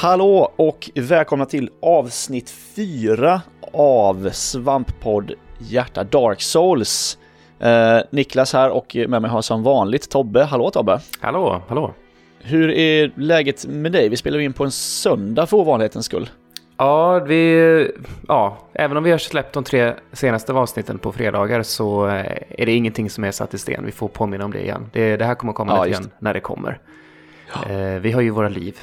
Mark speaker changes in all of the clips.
Speaker 1: Hallå och välkomna till avsnitt 4 av Svamppodd Hjärta Dark Souls. Eh, Niklas här och med mig har som vanligt Tobbe. Hallå Tobbe!
Speaker 2: Hallå, hallå!
Speaker 1: Hur är läget med dig? Vi spelar in på en söndag för ovanlighetens skull.
Speaker 2: Ja, vi, ja, även om vi har släppt de tre senaste avsnitten på fredagar så eh, är det ingenting som är satt i sten. Vi får påminna om det igen. Det, det här kommer komma
Speaker 1: Ja,
Speaker 2: lite igen när det kommer. Eh, vi har ju våra liv.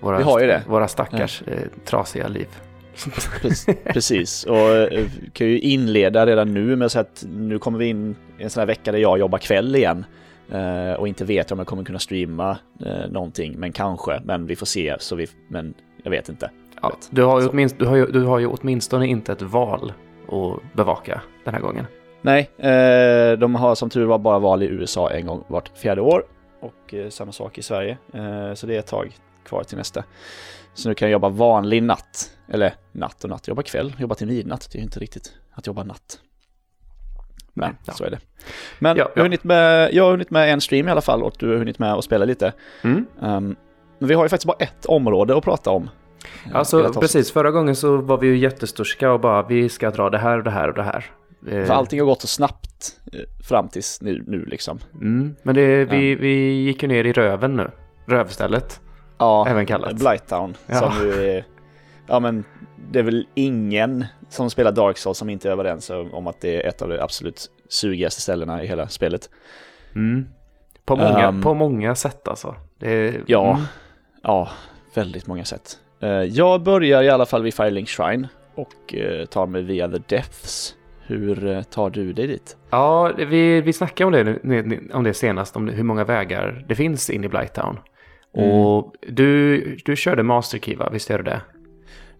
Speaker 2: Våra,
Speaker 1: Vi har ju det.
Speaker 2: Våra stackars eh, trasiga liv.
Speaker 1: Pre- Precis, och eh, vi kan ju inleda redan nu med att säga att nu kommer vi in i en sån här vecka där jag jobbar kväll igen. eh, Och inte vet om jag kommer kunna streama eh, någonting, men kanske. Men vi får se, så vi, men jag vet inte.
Speaker 2: Ja, du, har ju du, har ju, du har ju åtminstone inte ett val att bevaka den här gången.
Speaker 1: Nej, eh, de har som tur var bara val i USA en gång vart fjärde år. Och eh, samma sak i Sverige. Eh, så det är ett tag kvar till nästa. Så nu kan jag jobba vanlig natt. Eller natt och natt, jobba kväll, jobba till midnatt. Det är ju inte riktigt att jobba natt. Men
Speaker 2: Ja.
Speaker 1: så är det. Men
Speaker 2: Ja,
Speaker 1: Jag, har
Speaker 2: ja.
Speaker 1: hunnit med, jag har hunnit med en stream i alla fall och du har hunnit med att spela lite.
Speaker 2: Mm.
Speaker 1: Ehm, men vi har ju faktiskt bara ett område att prata om. eh,
Speaker 2: Alltså precis, förra gången så var vi ju jättesturska och bara vi ska dra det här och det här och det här. Eh,
Speaker 1: För allting har gått så snabbt eh, fram tills nu, nu liksom.
Speaker 2: Mm, men det, vi, vi gick ju ner i röven nu. Rövstället.
Speaker 1: Ja,
Speaker 2: Även kallat.
Speaker 1: Blighttown.
Speaker 2: Ja.
Speaker 1: Som ju är, ja men det är väl ingen som spelar Dark Souls som inte är överens om att det är ett av de absolut sugigaste ställena i hela spelet.
Speaker 2: Mm. På, många,
Speaker 1: Ehm.
Speaker 2: på många sätt alltså. Det,
Speaker 1: Ja,
Speaker 2: mm.
Speaker 1: ja, väldigt många sätt. Eh, Jag börjar i alla fall vid Firelink Shrine och eh, tar mig via The Depths. Hur eh, tar du dig dit?
Speaker 2: ja vi, vi snackade om det, om det senast, om hur många vägar det finns in i Blighttown.
Speaker 1: Mm.
Speaker 2: Och du, du körde Master Key va? Visst gör du det?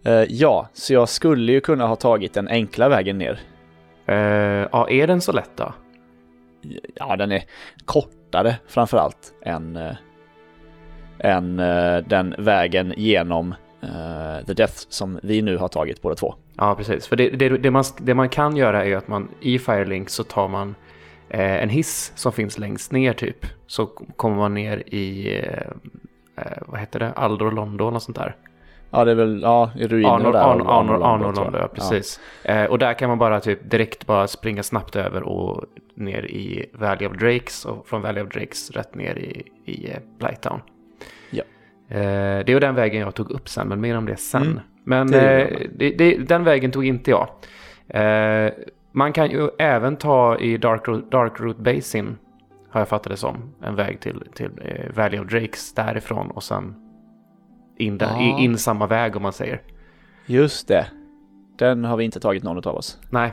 Speaker 1: Eh, Ja, så jag skulle ju kunna ha tagit den enkla vägen ner.
Speaker 2: Eh, ja, är den så lätt då?
Speaker 1: Ja, den är kortare framför allt än, eh, än den vägen genom The Death som vi nu har tagit båda två.
Speaker 2: Ja, precis. För det, det, det, man, det man kan göra är att man i Firelink så tar man en hiss som finns längst ner typ. Så kommer man ner i, vad heter det, Aldor London och sånt där.
Speaker 1: Ja, det är väl, ja, i
Speaker 2: Arnor,
Speaker 1: där.
Speaker 2: Arnor, Arnor,
Speaker 1: Arnor
Speaker 2: Arnor ja precis. Eh, och där kan man bara typ direkt bara springa snabbt över och ner i Valley of Drakes och från Valley of Drakes rätt ner i, i eh, Blighttown.
Speaker 1: Ja.
Speaker 2: Eh, det var den vägen jag tog upp sen, men mer om det sen.
Speaker 1: Mm,
Speaker 2: men
Speaker 1: det
Speaker 2: eh, det, det, den vägen tog inte jag. Eh, man kan ju även ta i Dark, Ro- Dark Root Basin, har jag fattat det som, en väg till, till eh, Valley of Drakes därifrån och sen in, där,
Speaker 1: Ja.
Speaker 2: in samma väg om man säger.
Speaker 1: Just det. Den har vi inte tagit någon av oss.
Speaker 2: Nej.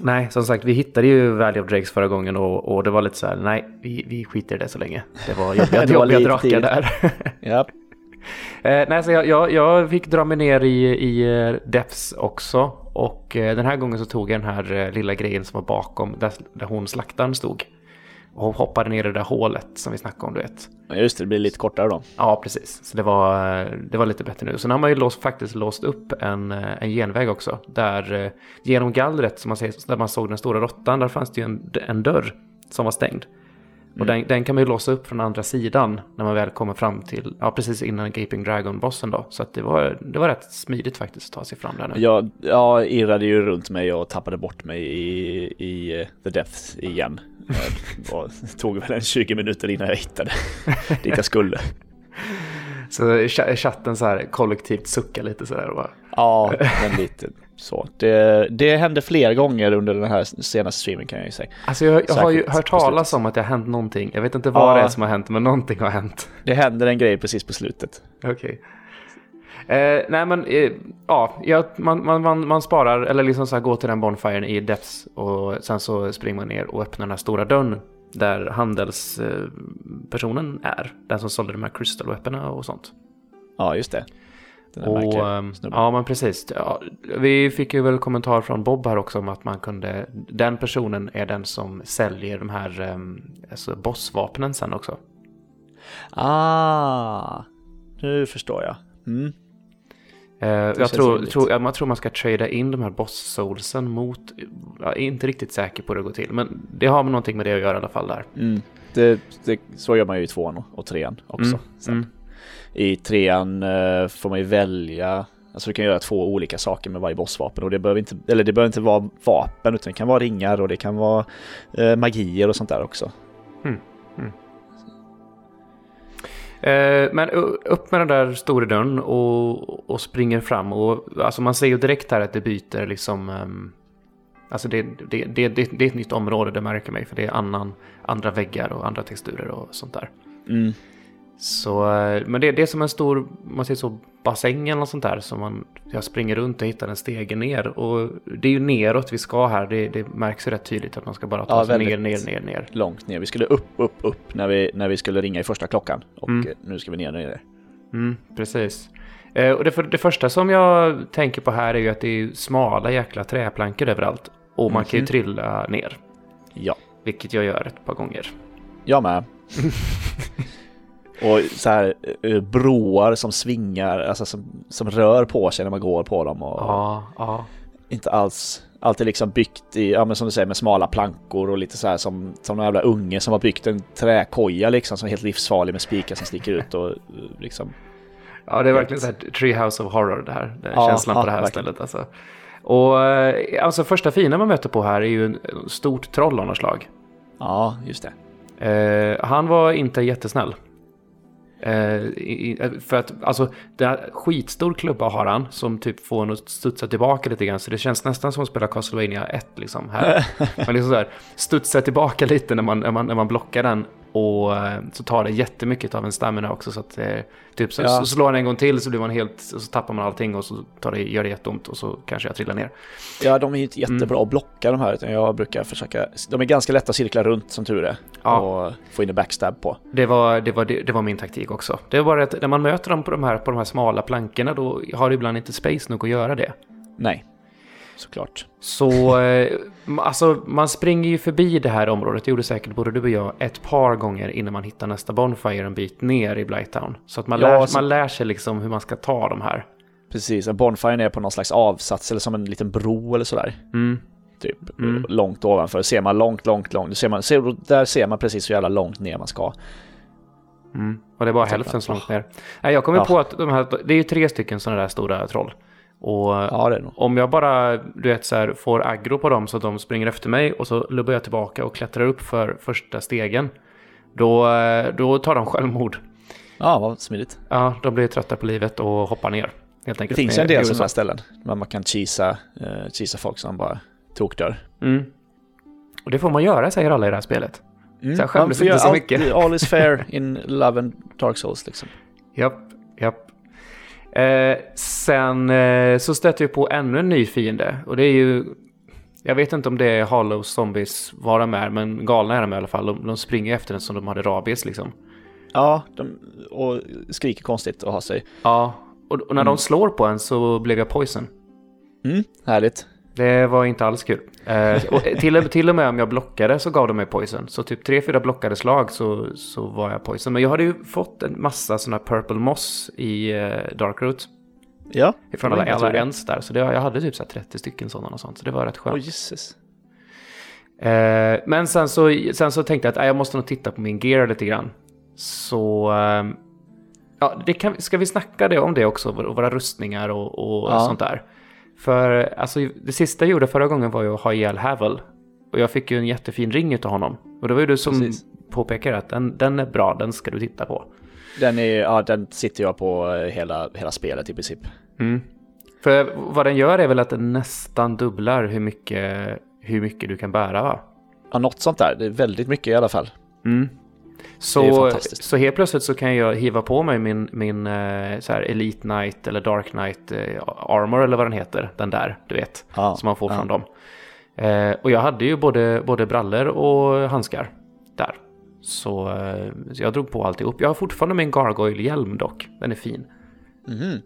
Speaker 2: Nej, som sagt, vi hittade ju Valley of Drakes förra gången och, och det var lite så här, nej, vi, vi skiter i det så länge. Det var jobbiga,
Speaker 1: Det var
Speaker 2: jobbiga drakar där.
Speaker 1: Ja.
Speaker 2: eh, nej, så jag, jag, jag fick dra mig ner i, i eh, Depths också. Och eh, den här gången så tog jag den här eh, lilla grejen som var bakom, där, där hon slaktaren stod. Och hoppade ner i det där hålet som vi snackade om, du vet.
Speaker 1: Ja, Just det, det blir lite kortare då.
Speaker 2: Ja, precis. Så det var, det var lite bättre nu. Sen har man ju låst, faktiskt låst upp en, en genväg också. Där eh, genom gallret, som man ser, där man såg den stora råttan, där fanns det ju en, en dörr som var stängd. Och den, den kan man ju låsa upp från andra sidan när man väl kommer fram till, ja precis innan Gaping Dragon-bossen då. Så att det var, det var rätt smidigt faktiskt att ta sig fram där nu.
Speaker 1: Jag, jag irrade ju runt mig och tappade bort mig i, i eh, The Depths igen. Det tog väl en 20 minuter innan jag hittade dit jag skulle.
Speaker 2: Så ch- chatten så här kollektivt suckar lite sådär och bara,
Speaker 1: Ja, men lite så. Det, det hände flera gånger under den här senaste streamen kan jag ju säga.
Speaker 2: Alltså jag, jag har ju hört talas om att det har hänt någonting. Jag vet inte vad
Speaker 1: Ja.
Speaker 2: det är som har hänt, men någonting har hänt.
Speaker 1: Det händer en grej precis på slutet.
Speaker 2: Okej. Eh, nej men, eh, ja, man, man, man, man sparar, eller liksom så här går till den bonfiren i Depths och sen så springer man ner och öppnar den här stora dörren där handelspersonen personen är. Den som sålde de här crystal och sånt.
Speaker 1: Ja, just det. Den
Speaker 2: Och, ehm, ja men precis. Ja, vi fick ju väl kommentar från Bob här också om att man kunde, den personen är den som säljer de här um, alltså bossvapnen sen också.
Speaker 1: Ah, nu förstår jag. Mm.
Speaker 2: Eh, jag tror, tror, jag tror man ska trada in de här boss-soulsen mot... Jag är inte riktigt säker på hur det går till, men det har någonting med det att göra i alla fall där.
Speaker 1: Mm. Det, det, så gör man ju i tvåan och, trean också.
Speaker 2: Mm,
Speaker 1: Så.
Speaker 2: mm.
Speaker 1: I trean eh, får man ju välja Alltså du kan göra två olika saker med varje bossvapen och det behöver inte, eller det behöver inte vara vapen utan det kan vara ringar och det kan vara eh, magier och sånt där också.
Speaker 2: Mm. Mm. Eh, men upp med den där stora dörren och, och springer fram och alltså man ser ju direkt här att det byter liksom um, Alltså det, det, det, det, det är ett nytt område, det märker mig, för det är annan, andra väggar och andra texturer och sånt där.
Speaker 1: Mm.
Speaker 2: Så, eh, men det, det är som en stor, man ser så, bassäng eller något sånt där som man, jag springer runt och hittar en stege ner. Och det är ju neråt vi ska här, det, det märks ju rätt tydligt att man ska bara ta ja, sig ner, ner, ner, ner.
Speaker 1: Långt ner, vi skulle upp, upp, upp när vi, när vi skulle ringa i första klockan. Och mm. nu ska vi ner, ner.
Speaker 2: Mm, precis. Eh, och det, för, det första som jag tänker på här är ju att det är smala jäkla träplankor överallt. Och man mm -hmm. kan ju mhm. trilla ner.
Speaker 1: Ja.
Speaker 2: Vilket jag gör ett par gånger.
Speaker 1: Jag med. Och så här eh, broar som svingar, alltså som, som rör på sig när man går på dem. Och
Speaker 2: ja, ja.
Speaker 1: Inte alls, alltid liksom byggt i, ja men som du säger med smala plankor och lite så här som, som en jävla unge som har byggt en träkoja liksom som är helt livsfarlig med spikar som sticker ut och eh, liksom.
Speaker 2: Ja, det är verkligen så här Treehouse of Horror det här, den ja, känslan ja, på det här verkligen. stället alltså. Och eh, alltså första fina man möter på här är ju en stort troll av något slag.
Speaker 1: Ja, just
Speaker 2: det. Eh, han var inte jättesnäll. Eh, i, för att alltså, det är skitstor klubba har han som typ får en att studsa tillbaka lite grann. Så det känns nästan som att spela Castlevania 1 liksom. Här. Man liksom så här, studsar tillbaka lite när man, när man, när man blockar den. Och eh, så tar det jättemycket av en stamina också. Så att eh, typ så, ja. så slår han en gång till så blir man helt, så tappar man allting och så tar det, gör det jätteont och så kanske jag trillar ner.
Speaker 1: Ja, de är ju inte jättebra mm. att blocka de här. Utan jag brukar försöka, de är ganska lätta att cirkla runt som tur är. Ja. Och få in en backstab på.
Speaker 2: Det var, det, var, det, det var min taktik också. Det var bara att när man möter dem på de här, på de här smala plankorna då har det ibland inte space nog att göra det.
Speaker 1: Nej såklart.
Speaker 2: Så eh, alltså, man springer ju förbi det här området, det gjorde säkert både du och jag, ett par gånger innan man hittar nästa Bonfire en bit ner i Blighttown. Så att man, ja, lär, så... man lär sig liksom hur man ska ta de här.
Speaker 1: Precis, en Bonfire är på någon slags avsats eller som en liten bro eller sådär.
Speaker 2: Mm.
Speaker 1: Typ mm. långt ovanför. Ser man långt, långt, långt. Ser man, ser, där ser man precis hur jävla långt ner man ska.
Speaker 2: Mm. Och det är bara hälften så långt ner. Nej, jag kommer ja. på att de här, det är ju tre stycken sådana där stora troll. Och ja, om jag bara du vet, så här, får aggro på dem så att de springer efter mig och så lubbar jag tillbaka och klättrar upp för första stegen. Då, då tar de självmord.
Speaker 1: Ja, vad smidigt.
Speaker 2: Ja, de blir trötta på livet och hoppar ner. Helt enkelt.
Speaker 1: Det finns en del sådana ställen där man kan cheesa, uh, cheesa folk som bara tokdör.
Speaker 2: Mm. Och det får man göra säger alla i det här spelet.
Speaker 1: Mm. Så jag skäms inte så mycket. All is fair in love and dark souls liksom.
Speaker 2: Japp, japp. Eh, sen eh, så stöter vi på ännu en ny fiende. Och det är ju... Jag vet inte om det är Hollow Zombies vad de är, men galna är de i alla fall. De, de springer efter den som de hade rabies liksom.
Speaker 1: Ja, de, och skriker konstigt och har sig.
Speaker 2: Ja, och, och när mm. de slår på en så blev jag poison.
Speaker 1: Mm, härligt.
Speaker 2: Det var inte alls kul. Eh, och till, till och med om jag blockade så gav de mig poison. Så typ tre, fyra blockade slag så, så var jag poison. Men jag hade ju fått en massa sådana purple moss i eh, Darkroot.
Speaker 1: Ja.
Speaker 2: Ifrån alla, alla ens där. Så det, jag hade typ så 30 stycken sådana och sånt. Så det var rätt skönt.
Speaker 1: Oh, Jesus.
Speaker 2: Eh, men sen så, sen så tänkte jag att äh, jag måste nog titta på min gear lite grann. Så... Eh, ja, det kan, ska vi snacka det om det också? Våra rustningar och, och ja. sånt där. För alltså, det sista jag gjorde förra gången var ju att ha ihjäl Havel. Och jag fick ju en jättefin ring av honom. Och det var ju du som Precis. påpekade att den, den är bra, den ska du titta på.
Speaker 1: Den, är, ja, den sitter jag på eh, hela, hela spelet i princip.
Speaker 2: Mm. För vad den gör är väl att den nästan dubblar hur mycket, hur mycket du kan bära va?
Speaker 1: Ja, något sånt där. Det är väldigt mycket i alla fall.
Speaker 2: Mm. Så, så helt plötsligt så kan jag hiva på mig min, min eh, så här Elite Knight eller Dark Knight eh, Armor eller vad den heter. Den där, du vet. Ja, som man får ja. från dem. Eh, och jag hade ju både, både brallor och handskar där. Så, så jag drog på alltihop. Jag har fortfarande min Gargoyle-hjälm dock. Den är fin.
Speaker 1: Mm.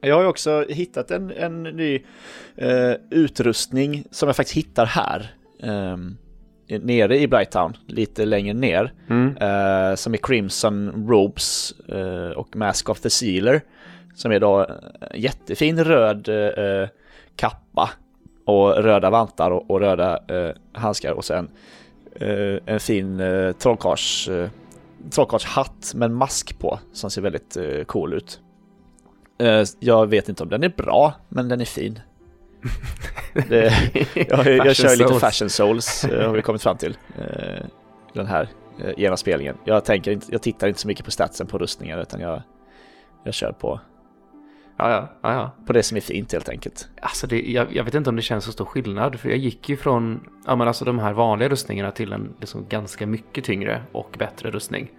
Speaker 1: Jag har ju också hittat en, en ny eh, utrustning som jag faktiskt hittar här. Um, nere i Brighttown, lite längre ner,
Speaker 2: mm.
Speaker 1: uh, som är Crimson Robes uh, och Mask of the Sealer, som är då jättefin röd uh, kappa och röda vantar och, och röda handskar och sen en fin uh, trollkars trollkarlshatt med en mask på som ser väldigt cool ut. Jag vet inte om den är bra, men den är fin. Det, jag, jag kör lite Fashion Souls, uh, har vi kommit fram till. Uh, den här uh, genomspelningen. Jag, tänker inte, jag tittar inte så mycket på statsen på rustningar, utan jag, jag kör på
Speaker 2: Ja, ja, ja.
Speaker 1: På det som är fint helt enkelt.
Speaker 2: Alltså det, jag, jag, vet inte om det känns så stor skillnad. För jag gick ju från ja, men alltså de här vanliga rustningarna till en liksom ganska mycket tyngre och bättre rustning.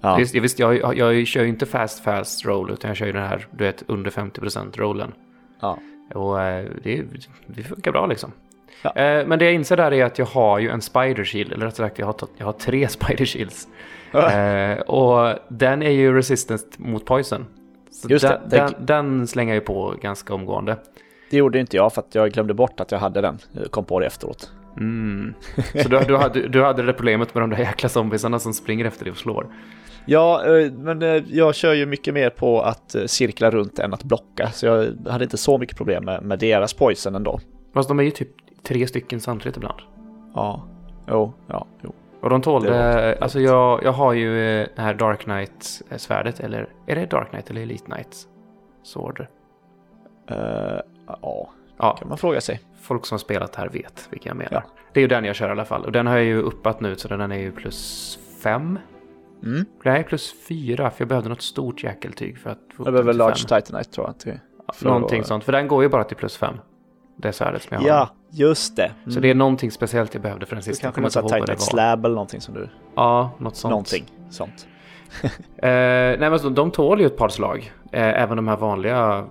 Speaker 2: Ja. Visst, jag, visst, jag, jag, jag kör ju inte fast fast roll utan jag kör ju den här, du vet, under 50% rollen. Ja. Och eh, det, det funkar bra liksom. Ja. Eh, men det jag inser där är att jag har ju en spider shield, eller rättare sagt jag har, jag har tre spider shields. Eh, och den är ju resistant mot poison. Så Just den, det, den, den slänger jag på ganska omgående.
Speaker 1: Det gjorde inte jag för att jag glömde bort att jag hade den. kom på det efteråt.
Speaker 2: Mm. Så du, du, hade, du hade det problemet med de där jäkla zombisarna som springer efter dig och slår?
Speaker 1: Ja, eh, men eh, jag kör ju mycket mer på att eh, cirkla runt än att blocka. Så jag hade inte så mycket problem med, med deras poison ändå.
Speaker 2: Fast de är ju typ tre stycken samtidigt ibland.
Speaker 1: Ja, jo, ja, jo.
Speaker 2: Och de tålde, alltså jag, jag har ju det här Dark Knight-svärdet, eller är det Dark Knight eller Elite Knight? Sword?
Speaker 1: Uh, ja, ja, kan man fråga sig.
Speaker 2: Folk som har spelat här vet vilken jag menar. Ja. Det är ju den jag kör i alla fall. Och den har jag ju uppat nu så den är ju plus fem. Mm. Nej, plus fyra för jag behövde något stort jäkeltyg för att
Speaker 1: få Jag behöver Large Titanite tror jag. Till,
Speaker 2: Någonting sånt, för den går ju bara till plus fem. Det svärdet som jag har.
Speaker 1: Ja, just det.
Speaker 2: Mm. Så det är någonting speciellt jag behövde för den sista.
Speaker 1: Kanske något Titanite Slab eller någonting som du...
Speaker 2: Ja, något sånt.
Speaker 1: Någonting sånt.
Speaker 2: eh, nej men så, de tål ju ett par slag. Eh, även de här vanliga,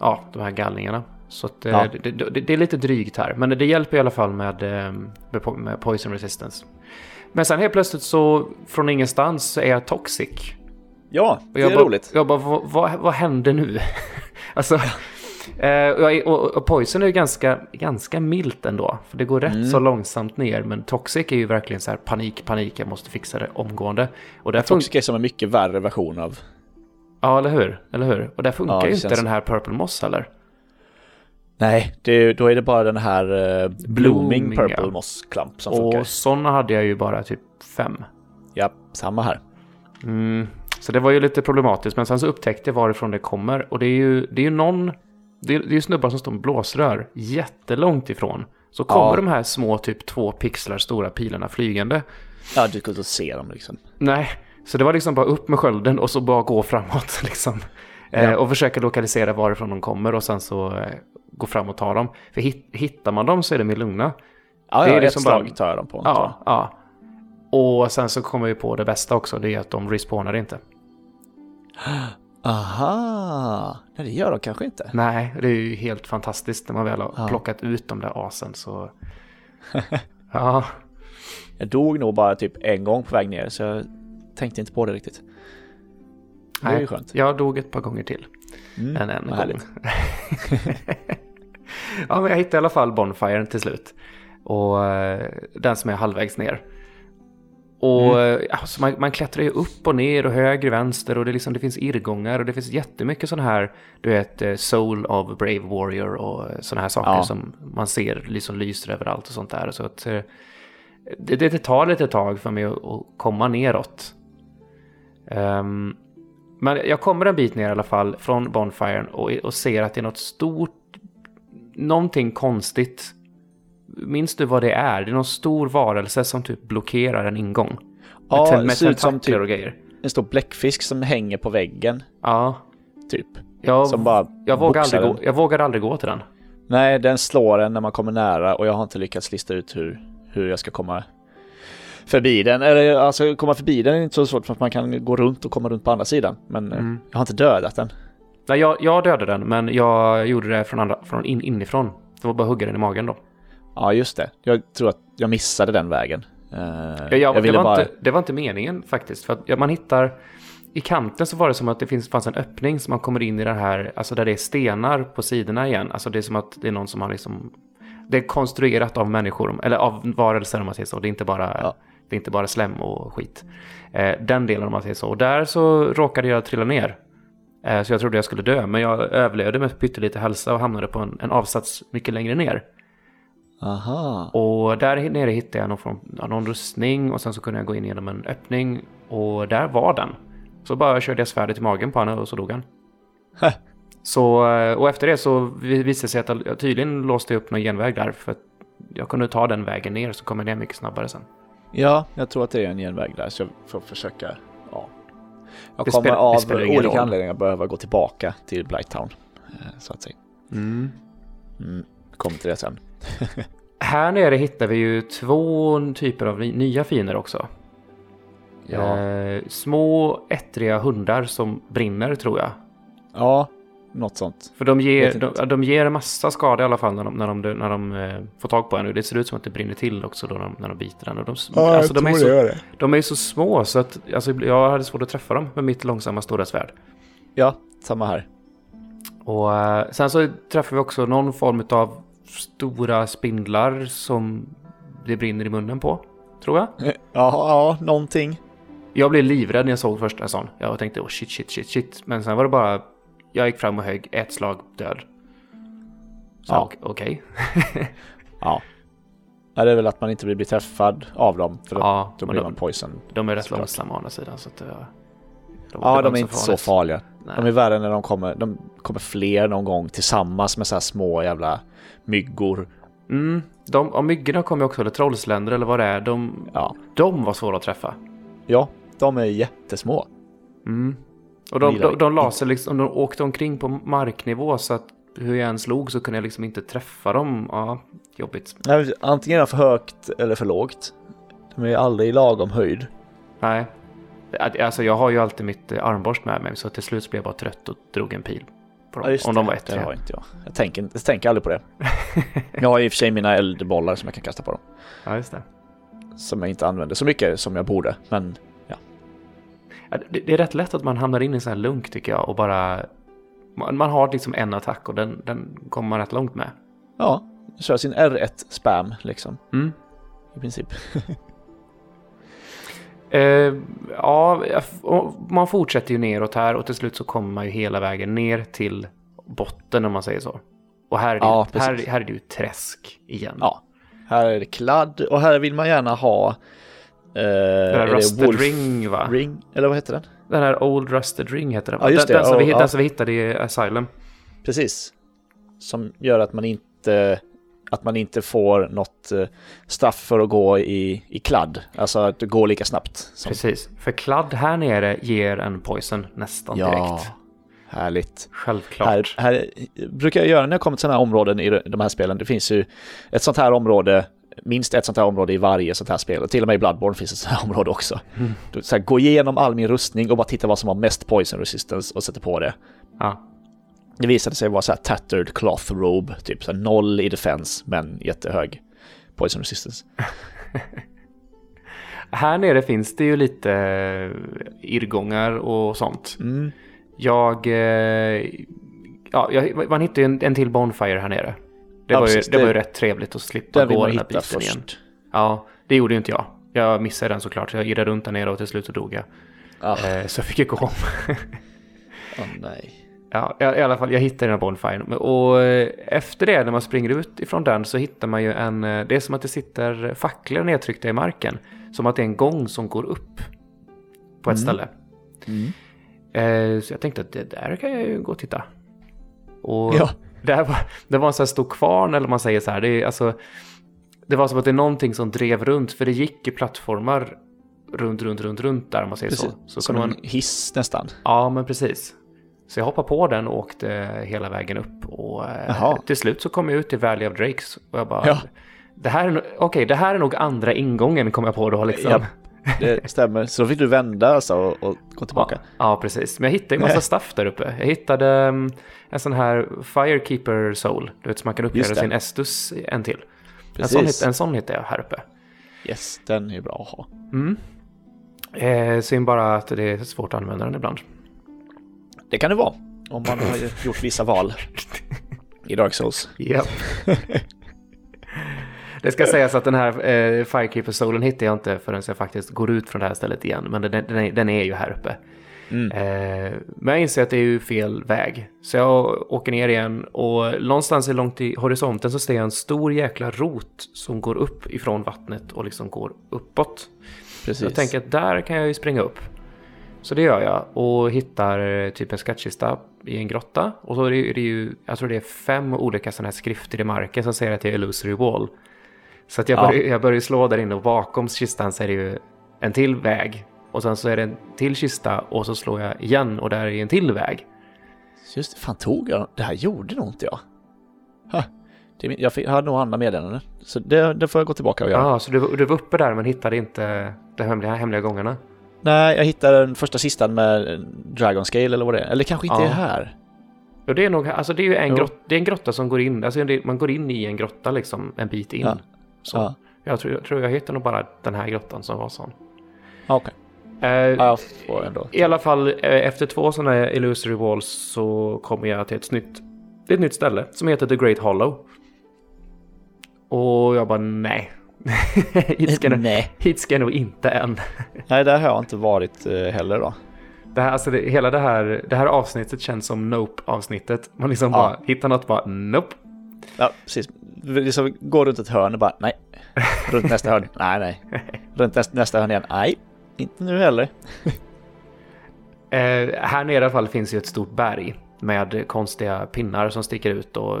Speaker 2: ja, de här gallningarna. Så att, eh, ja. det, det, det, är lite drygt här. Men det hjälper i alla fall med, eh, med, med poison resistance. Men sen helt plötsligt så från ingenstans så är jag toxic.
Speaker 1: Ja, det är
Speaker 2: bara,
Speaker 1: roligt.
Speaker 2: Jag bara, vad, vad, vad hände nu? alltså, eh, och, och, Poison är ju ganska, ganska milt ändå. För det går rätt mm. så långsamt ner. Men Toxic är ju verkligen så här panik, panik, jag måste fixa det omgående.
Speaker 1: Och där Toxic är som en mycket värre version av...
Speaker 2: Ja, eller hur? Eller hur? Och där funkar ja, ju inte den här Purple Moss heller.
Speaker 1: Nej, det, då är det bara den här uh, Blooming, Blooming Purple ja. Moss Clump som
Speaker 2: och
Speaker 1: funkar.
Speaker 2: Och sådana hade jag ju bara typ fem.
Speaker 1: Ja, samma här.
Speaker 2: Mm, så det var ju lite problematiskt, men sen så upptäckte jag varifrån det kommer. Och det är ju, det är ju någon, det är, det är snubbar som står med blåsrör jättelångt ifrån. Så kommer ja. de här små, typ två pixlar stora pilarna flygande.
Speaker 1: Ja, du kunde inte se dem liksom.
Speaker 2: Nej, så det var liksom bara upp med skölden och så bara gå framåt liksom. Ja. Eh, och försöka lokalisera varifrån de kommer och sen så eh, gå fram och ta dem. För hittar man dem så är de ju lugna.
Speaker 1: Ja, det är ja, liksom ett slag bara... tar jag dem på.
Speaker 2: Ja, ja. Och sen så kommer vi på det bästa också, det är att de respawnar inte.
Speaker 1: Aha, nej det gör de kanske inte.
Speaker 2: Nej, det är ju helt fantastiskt när man väl har ja. plockat ut de där asen så... ja.
Speaker 1: Jag dog nog bara typ en gång på väg ner så jag tänkte inte på det riktigt. Det är ju skönt.
Speaker 2: Jag dog ett par gånger till. Mm, än en gång. ja, men jag hittade i alla fall Bonfiren till slut. Och eh, den som är halvvägs ner. Och mm. Alltså, man, man klättrar ju upp och ner och höger, vänster och det, liksom, det finns irrgångar och det finns jättemycket sådana här, du vet, eh, Soul of Brave Warrior och sådana här saker ja. som man ser liksom lyser överallt och sånt där. Så att, det, det tar lite tag för mig att, att komma neråt. Um, men jag kommer en bit ner i alla fall från Bonfiren och, och ser att det är något stort, någonting konstigt. Minns du vad det är? Det är någon stor varelse som typ blockerar en ingång.
Speaker 1: Ja, med, det ser ut som typ och grejer. en stor bläckfisk som hänger på väggen.
Speaker 2: Ja.
Speaker 1: Typ.
Speaker 2: Jag, som bara jag, vågar aldrig gå, jag vågar aldrig gå till den.
Speaker 1: Nej, den slår en när man kommer nära och jag har inte lyckats lista ut hur, hur jag ska komma förbi den. Eller alltså komma förbi den är inte så svårt för att man kan gå runt och komma runt på andra sidan. Men eh, mm. jag har inte dödat den.
Speaker 2: Nej, jag, jag dödade den, men jag gjorde det från, andra, från in, inifrån. Det var bara att hugga den i magen då.
Speaker 1: Ja, just det. Jag tror att jag missade den vägen. Uh,
Speaker 2: ja, jag, det, var bara... inte, det var inte meningen faktiskt. För att man hittar... I kanten så var det som att det finns, fanns en öppning som man kommer in i den här, alltså där det är stenar på sidorna igen. Alltså det är som att det är någon som har liksom... Det är konstruerat av människor, eller av varelser om man säger så. Det är inte bara ja. Det är inte bara slem och skit. Eh, den delen om man säger så. Och där så råkade jag trilla ner. Eh, så jag trodde jag skulle dö. Men jag överlevde med pyttelite hälsa och hamnade på en, en avsats mycket längre ner.
Speaker 1: Aha.
Speaker 2: Och där nere hittade jag någon, form, någon rustning och sen så kunde jag gå in genom en öppning Och där var den. Så bara körde jag svärdet i magen på honom och så dog han. Så, eh, och efter det så vi- visade det sig att jag tydligen låste upp någon genväg där. För att jag kunde ta den vägen ner så kom jag ner mycket snabbare sen.
Speaker 1: Ja, jag tror att det är en genväg där så jag får försöka. Ja. Jag kommer
Speaker 2: spelar-
Speaker 1: av olika
Speaker 2: roll.
Speaker 1: anledningar behöva gå tillbaka till Blighttown. eh, Så att säga.
Speaker 2: Mm.
Speaker 1: Mm. Kommer till det sen.
Speaker 2: Här nere hittar vi ju två typer av nya fiender också.
Speaker 1: Ja.
Speaker 2: Eh, små ettriga hundar som brinner tror jag.
Speaker 1: Ja, något sånt.
Speaker 2: För de ger, de, de ger en massa skada i alla fall när de, när de, när de eh, får tag på en. Det ser ut som att det brinner till också då när de, när de biter den. Och de, alltså, de, är så,
Speaker 1: det.
Speaker 2: de är så små så att alltså, jag hade svårt att träffa dem med mitt långsamma stora svärd.
Speaker 1: Ja, samma här.
Speaker 2: Och eh, sen så träffar vi också någon form av stora spindlar som det brinner i munnen på. Tror jag.
Speaker 1: Ja, ja, någonting.
Speaker 2: Jag blev livrädd när jag såg första sån. Jag tänkte oh shit, shit, shit, shit. Men sen var det bara, jag gick fram och högg ett slag död. Så
Speaker 1: Ja.
Speaker 2: ok- okej.
Speaker 1: Ja. ja. Det är väl att man inte vill bli träffad av dem. För
Speaker 2: Ja,
Speaker 1: då blir
Speaker 2: de,
Speaker 1: man poison.
Speaker 2: de är rätt långsamma å andra sidan. Så att, eh, de,
Speaker 1: Ja,
Speaker 2: det var
Speaker 1: de är inte så
Speaker 2: farligt.
Speaker 1: farliga.
Speaker 2: Nej.
Speaker 1: De är värre när de kommer. De kommer fler någon gång tillsammans med så här små jävla myggor.
Speaker 2: Mm, de, och myggorna kommer också, eller trollsländer eller vad det är. De,
Speaker 1: Ja.
Speaker 2: de var svåra att träffa.
Speaker 1: Ja, de är jättesmå.
Speaker 2: Mm. Och de, de, de la sig liksom, de åkte omkring på marknivå så att hur jag än slog så kunde jag liksom inte träffa dem. Ja, jobbigt.
Speaker 1: Nej, Antingen är de för högt eller för lågt. De är aldrig i lagom höjd.
Speaker 2: Nej. Alltså jag har ju alltid mitt eh, armborst med mig så till slut blev jag bara trött och drog en pil. På dem, om de var
Speaker 1: det
Speaker 2: ettriga.
Speaker 1: har inte jag. Jag tänker, jag tänker aldrig på det. jag har i och för sig mina eldbollar som jag kan kasta på dem.
Speaker 2: Ja, just det.
Speaker 1: Som jag inte använder så mycket som jag borde. Men
Speaker 2: Ja, Det, är rätt lätt att man hamnar in i en sån här lunk tycker jag och bara... Man, man har liksom en attack och den, den kommer man rätt långt med.
Speaker 1: ja, kör sin R1 spam liksom.
Speaker 2: Mm.
Speaker 1: I princip.
Speaker 2: Eh, ja, man fortsätter ju neråt här och till slut så kommer man ju hela vägen ner till botten om man säger så. Och här är det,
Speaker 1: Ja,
Speaker 2: ju, här, här är det ju träsk igen.
Speaker 1: Ja. Här är det kladd och här vill man gärna ha... Eh,
Speaker 2: Den Rusted
Speaker 1: Wolf
Speaker 2: Ring va?
Speaker 1: Ring, eller vad heter den?
Speaker 2: Den här Old Rusted Ring heter den?
Speaker 1: Ja, just
Speaker 2: den,
Speaker 1: det.
Speaker 2: Den, som
Speaker 1: Ja,
Speaker 2: vi,
Speaker 1: ja.
Speaker 2: den som vi hittade i Asylum.
Speaker 1: Precis. Som gör att man inte att man inte får något eh, straff för att gå i, i kladd. Alltså att det går lika snabbt. Som,
Speaker 2: Precis. För kladd här nere ger en poison nästan direkt.
Speaker 1: härligt.
Speaker 2: Självklart.
Speaker 1: Här, här brukar jag göra när jag kommer till sådana här områden i de här spelen. Det finns ju ett sånt här område, minst ett sånt här område i varje sånt här spel. Och till och med i Bloodborne finns ett sånt här område också. Du, så här, gå igenom all min rustning och bara titta vad som har mest poison resistance och sätta på det.
Speaker 2: Ja.
Speaker 1: Det visade sig vara så här tattered cloth robe, typ så här noll i defense men jättehög poison resistance.
Speaker 2: Här nere finns det ju lite eh, irrgångar och sånt.
Speaker 1: Mm.
Speaker 2: Jag... Eh, ja, jag, man hittade ju en, en till Bonfire här nere. Det,
Speaker 1: Ja,
Speaker 2: var, ju,
Speaker 1: precis.
Speaker 2: det, var ju
Speaker 1: Det-
Speaker 2: rätt trevligt att slippa gå den här biten
Speaker 1: först.
Speaker 2: igen. Ja, det gjorde ju inte jag. Jag missade den såklart. Jag irrade runt där nere och till slut så dog jag.
Speaker 1: Ah,
Speaker 2: Eh, så jag fick ju gå om.
Speaker 1: åh nej.
Speaker 2: Ja, i i alla fall, jag hittade den här bonfiren. Och eh, efter det, när man springer ut ifrån den, så hittar man ju en... eh, Det är som att det sitter facklor nedtryckta i marken. Som att det är en gång som går upp på ett
Speaker 1: Mm.
Speaker 2: ställe.
Speaker 1: Mm.
Speaker 2: Eh, Så jag tänkte att det där kan jag ju gå och titta. Och
Speaker 1: Ja.
Speaker 2: Det, här var, det var en sån här stor kvarn, eller man säger så här. Det, är, alltså, det var som att det är någonting som drev runt, för det gick ju plattformar runt, runt, runt, runt där, om man säger
Speaker 1: Precis.
Speaker 2: så. så
Speaker 1: Som
Speaker 2: man,
Speaker 1: en hiss nästan.
Speaker 2: Ja, men precis. Så jag hoppade på den och åkte hela vägen upp. Och eh,
Speaker 1: Jaha.
Speaker 2: till slut så kom jag ut till Valley of Drakes. Och jag bara...
Speaker 1: Ja.
Speaker 2: Det här är, okej, det här är nog andra ingången kom jag på då liksom.
Speaker 1: Ja, det stämmer. Så då fick du vända alltså och, och gå tillbaka.
Speaker 2: Ja, ja, precis. Men jag hittade en massa stuff där uppe. Jag hittade um, en sån här Firekeeper Soul. Du vet, som man kan uppgradera
Speaker 1: det.
Speaker 2: sin Estus en till. En sån, en sån hittade jag här uppe.
Speaker 1: Yes, den är bra att ha.
Speaker 2: Mm. Eh, synd bara att det är svårt att använda den ibland.
Speaker 1: Det kan det vara. Om man har gjort vissa val i Dark Souls.
Speaker 2: Japp. det ska sägas att den här eh, Firekeeper Soulen hittar jag inte förrän jag faktiskt går ut från det här stället igen. Men den, den, är, den är ju här uppe.
Speaker 1: Mm.
Speaker 2: Eh, men jag inser att det är ju fel väg. Så jag åker ner igen och någonstans långt i horisonten så ser jag en stor jäkla rot som går upp ifrån vattnet och liksom går uppåt.
Speaker 1: Precis.
Speaker 2: Jag tänker att där kan jag ju springa upp. Så det gör jag och hittar eh, typ en skattkista i en grotta. Och så är det, är det ju, jag tror det är fem olika sådana här skrifter i marken som säger att det är illusory wall. Så att jag,
Speaker 1: Ja.
Speaker 2: börjar, jag börjar slå där inne och bakom kistan så är det ju en till väg. Och sen så är det en till kista och så slår jag igen och där är en till väg.
Speaker 1: Just det, fan tog jag Det här gjorde nog inte jag. Ha, det jag fick- jag hade nog andra meddelanden. Så det, det får jag gå tillbaka och
Speaker 2: Ja,
Speaker 1: göra.
Speaker 2: så du, var- du var uppe där men hittade inte de hemliga, hemliga gångarna.
Speaker 1: Nej, jag hittade den första kistan med Dragon Scale eller vad det är. Eller kanske inte
Speaker 2: Ja.
Speaker 1: är här.
Speaker 2: Och det är nog, alltså det är ju en, grott, det är en grotta som går in, alltså det, man går in i en grotta liksom en bit in.
Speaker 1: Ja.
Speaker 2: Så.
Speaker 1: Ja,
Speaker 2: Jag, tror, jag tror jag hittade nog bara den här grottan som var sån.
Speaker 1: okej.
Speaker 2: Eh,
Speaker 1: Ja, jag.
Speaker 2: I alla fall eh, efter två sådana illusory walls så kommer jag till ett nytt, ett nytt ställe som heter The Great Hollow. Och jag bara nej. hit, ska, jag-
Speaker 1: Nej.
Speaker 2: hit ska jag nog inte än.
Speaker 1: Nej, där har jag inte varit eh, heller då.
Speaker 2: Det här, alltså det, hela det här, det här avsnittet känns som Nope-avsnittet. Man liksom
Speaker 1: Ja.
Speaker 2: bara hittar något bara Nope.
Speaker 1: Ja, precis. Liksom går runt ett hörn och bara nej. Runt nästa hörn. Nej, nej. Runt nästa, nästa hörn igen. Nej, inte nu heller.
Speaker 2: Eh, här nere i alla fall finns ju ett stort berg med konstiga pinnar som sticker ut och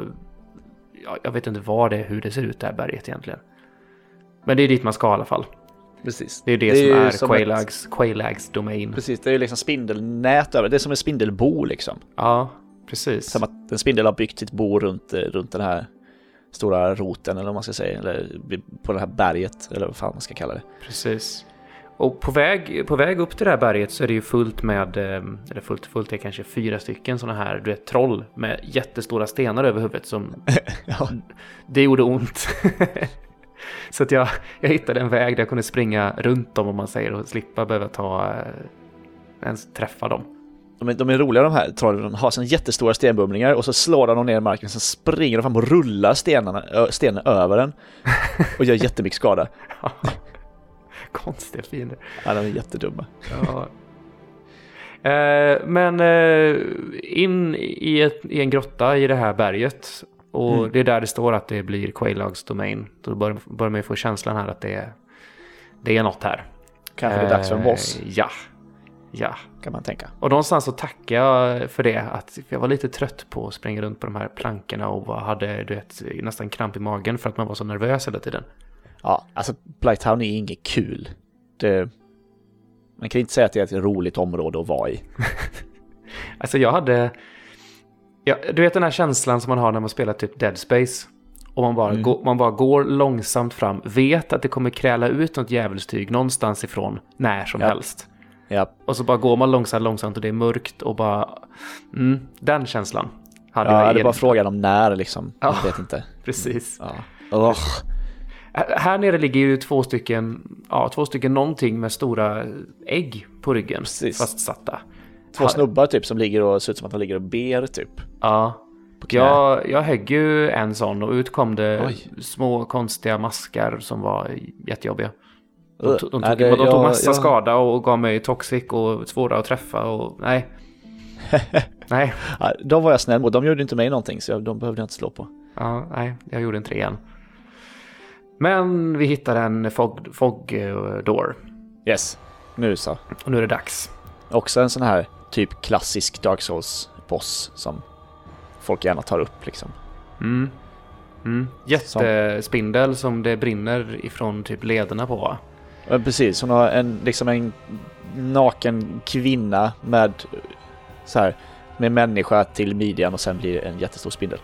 Speaker 2: ja, jag vet inte vad det är, hur det ser ut det här berget egentligen. Men det är dit man ska i alla fall.
Speaker 1: Precis.
Speaker 2: Det är det,
Speaker 1: Det
Speaker 2: som är
Speaker 1: som
Speaker 2: Quailags, Quailags domain.
Speaker 1: Precis, det är ju liksom spindelnät över. Det är som en spindelbo liksom.
Speaker 2: Ja, precis.
Speaker 1: Som att en spindel har byggt sitt bo runt, eh, runt den här stora roten eller vad man ska säga. Eller på det här berget eller vad fan man ska kalla det.
Speaker 2: Precis. Och på väg, på väg upp till det här berget så är det ju fullt med, eh, eller fullt, fullt är kanske fyra stycken sådana här, du vet, troll med jättestora stenar över huvudet som
Speaker 1: Ja,
Speaker 2: Det gjorde ont. så att jag, jag hittade en väg där jag kunde springa runt dem om man säger och slippa behöva ta eh, ens träffa dem.
Speaker 1: De, är, de är roliga de här trollen. De har såna jättestora stenbumlingar och så slår de ner i marken. Sen springer de fram och rullar stenarna, ö, stenen över den. Och gör jättemycket skada.
Speaker 2: Konstiga fiender.
Speaker 1: Ja, de är jättedumma.
Speaker 2: Ja. Eh, men eh, in i, ett, i en grotta i det här berget. Och
Speaker 1: Mm.
Speaker 2: det är där det står att det blir Quailags domain. Då börjar, börjar man ju få känslan här att det är, det är något här.
Speaker 1: Kanske det är dags för en boss,
Speaker 2: Eh, Ja. Ja.
Speaker 1: kan man tänka.
Speaker 2: Och någonstans så tackar jag för det. Att jag var lite trött på att springa runt på de här plankorna och hade du vet, nästan kramp i magen för att man var så nervös hela tiden.
Speaker 1: Ja, alltså Blighttown är inget kul. Det, man kan inte säga att det är ett roligt område att vara i.
Speaker 2: Alltså jag hade... Ja, du vet den här känslan som man har när man spelar typ Dead Space. Och man bara,
Speaker 1: Mm.
Speaker 2: går, man bara går långsamt fram, vet att det kommer kräla ut något djävulstyg någonstans ifrån när som
Speaker 1: Ja.
Speaker 2: helst.
Speaker 1: Ja,
Speaker 2: Och så bara går man långsamt, långsamt och det är mörkt och bara... Mm, den känslan hade
Speaker 1: ja
Speaker 2: jag
Speaker 1: det är bara frågan om när liksom.
Speaker 2: Ja.
Speaker 1: Jag vet inte.
Speaker 2: Precis.
Speaker 1: Ja. Ugh.
Speaker 2: Här- nere ligger ju två stycken, ja, två stycken någonting med stora ägg på ryggen
Speaker 1: Precis.
Speaker 2: fastsatta.
Speaker 1: Två snubbar typ som ligger och ser ut som att de ligger och ber typ.
Speaker 2: Ja, jag, jag högg ju en sån och ut kom det
Speaker 1: Oj.
Speaker 2: små konstiga maskar som var jättejobbiga. De, de, tog,
Speaker 1: det-
Speaker 2: de tog
Speaker 1: jag-
Speaker 2: massa
Speaker 1: jag-
Speaker 2: skada och gav mig toxic och svåra att träffa och nej. nej,
Speaker 1: Ja, de var jag snäll mot. De gjorde inte mig någonting så jag, de behövde jag inte slå på.
Speaker 2: ja, nej, jag gjorde en trean. Men vi hittade en fog, fog eh, door
Speaker 1: Yes, nu så.
Speaker 2: och nu är det dags.
Speaker 1: Också en sån här typ klassisk Dark Souls-boss som folk gärna tar upp liksom.
Speaker 2: Mm. Mm. Jättespindel som det brinner ifrån typ lederna på va?
Speaker 1: Precis, hon har en, liksom en naken kvinna med så här med människa till midjan och sen blir det en jättestor spindel.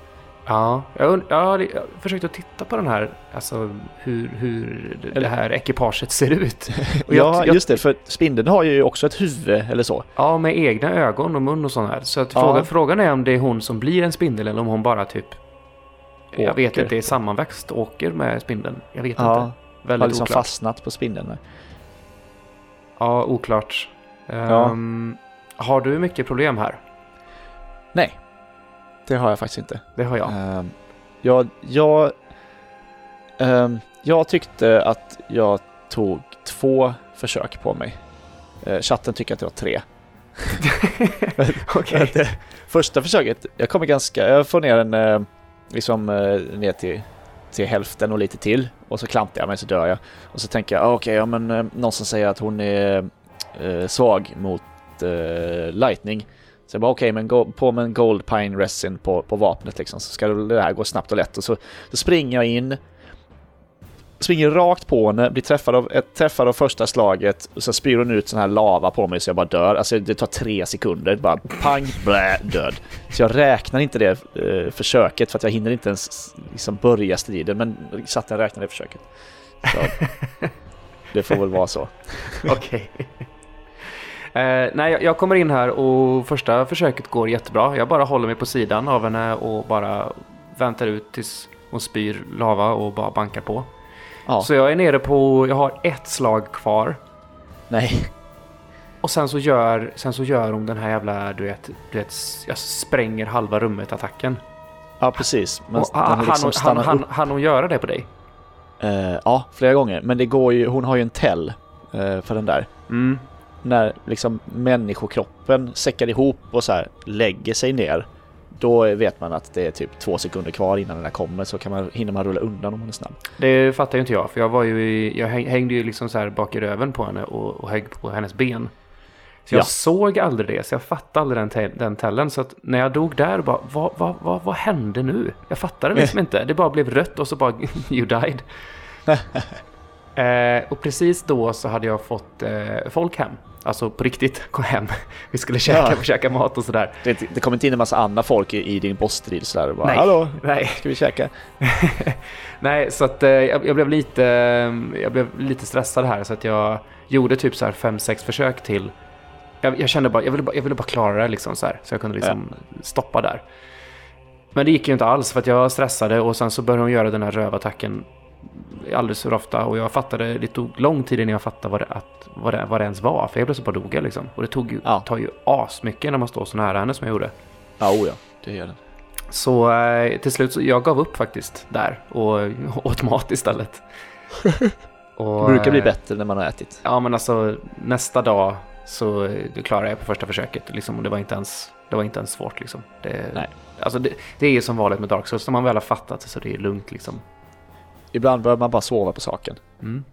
Speaker 2: Ja, jag, jag, jag försökte titta på den här, alltså hur, hur det här ekipaget ser ut. Och
Speaker 1: ja,
Speaker 2: jag-
Speaker 1: just det, för spindeln har ju också ett huvud eller så.
Speaker 2: Ja, med egna ögon och mun och sånt här. Så att
Speaker 1: Ja.
Speaker 2: frågan, frågan är om det är hon som blir en spindel eller om hon bara typ, jag vet
Speaker 1: Åker.
Speaker 2: inte, är sammanväxt åker med spindeln. Jag vet
Speaker 1: Ja,
Speaker 2: inte.
Speaker 1: Har
Speaker 2: Väldigt
Speaker 1: liksom
Speaker 2: oklart.
Speaker 1: fastnat på spindeln.
Speaker 2: Ja, oklart.
Speaker 1: Ja.
Speaker 2: Ehm, har du mycket problem här?
Speaker 1: Nej, det har jag faktiskt inte.
Speaker 2: Det har jag.
Speaker 1: Ehm, jag, jag, ehm, jag tyckte att jag tog två försök på mig. Uh, chatten tycker att det var tre.
Speaker 2: Okej.
Speaker 1: Det Första försöket, jag kommer ganska, jag får ner den eh, liksom eh, ner till, till hälften och lite till och så klantar jag mig så dör jag. Och så tänker jag, ah, okej, ja men eh, någon som säger att hon är eh, svag mot eh, lightning. Så jag bara okej, men go, på med en Gold Pine Resin på, på vapnet liksom, så ska det här gå snabbt och lätt. Och så, så springer jag in, springer rakt på henne, blir träffad av, ett, träffad av första slaget och så spyr hon ut sån här lava på mig så jag bara dör. Alltså det tar tre sekunder, bara pang, blä, död. Så jag räknar inte det eh, försöket för att jag hinner inte ens liksom börja striden, men satt jag räknade det försöket. Så, det får väl vara så.
Speaker 2: Okej. Eh, nej, jag- jag kommer in här och första försöket går jättebra. Jag bara håller mig på sidan av henne och bara väntar ut tills hon spyr lava och bara bankar på.
Speaker 1: Ja,
Speaker 2: Så jag är nere på, jag har ett slag kvar.
Speaker 1: nej.
Speaker 2: Och sen så gör, sen så gör hon den här jävla, du vet, du vet, jag spränger halva rummet attacken.
Speaker 1: Ja, precis. Men
Speaker 2: Och
Speaker 1: den
Speaker 2: han,
Speaker 1: har liksom
Speaker 2: han, han, han, han hon göra det på dig?
Speaker 1: Eh, ja, flera gånger. Men det går ju, hon har ju en tell eh, för den där.
Speaker 2: Mm.
Speaker 1: När liksom människokroppen säckar ihop och så här lägger sig ner. Då vet man att det är typ två sekunder kvar innan den där kommer så kan man, hinner man rulla undan om man är snabb.
Speaker 2: Det fattar ju inte jag, för jag var ju i, jag häng- hängde ju liksom så här bak i röven på henne och, och högg på hennes ben. Så jag
Speaker 1: Ja.
Speaker 2: såg aldrig det, så jag fattade aldrig den, den tällen. Så att när jag dog där, bara, vad, vad, vad, vad hände nu? Jag fattade liksom inte. Det bara blev rött och så bara, you died. eh, och precis då så hade jag fått eh, folk hem. Alltså på riktigt, kom hem. Vi skulle käka,
Speaker 1: Ja.
Speaker 2: käka mat och sådär.
Speaker 1: Det, det kommer inte in en massa andra folk i, i din bossstrid så där och bara
Speaker 2: Nej.
Speaker 1: Hallå,
Speaker 2: Nej.
Speaker 1: ska vi käka?
Speaker 2: Nej, så att eh, jag, jag blev lite, eh, jag blev lite stressad här så att jag gjorde typ så här fem, sex försök till. Jag, jag kände bara, jag ville bara, jag ville bara klara det liksom så här så jag kunde liksom stoppa där. Men det gick ju inte alls för att jag stressade och sen så började hon göra den här rövattacken alldeles för ofta och jag fattade, det tog lång tid innan jag fattade vad det, att, vad det, vad det ens var. För jag plötsligt bara dog jag liksom. Och det tog ju,
Speaker 1: Ja.
Speaker 2: tar ju asmycket när man står så nära henne som jag gjorde.
Speaker 1: Ja, oh ja, det gör den.
Speaker 2: Så eh, till slut så jag gav upp faktiskt där och åt mat istället. Och,
Speaker 1: Det brukar bli
Speaker 2: eh,
Speaker 1: bättre när man har ätit.
Speaker 2: Ja men alltså nästa dag så det klarade jag på första försöket liksom, och det var inte ens, det var inte ens svårt liksom. Det,
Speaker 1: Nej.
Speaker 2: Alltså det, det är ju som vanligt med Dark Souls, när man väl har fattat det så det är lugnt liksom.
Speaker 1: Ibland bör man bara sova på saken
Speaker 2: Mm.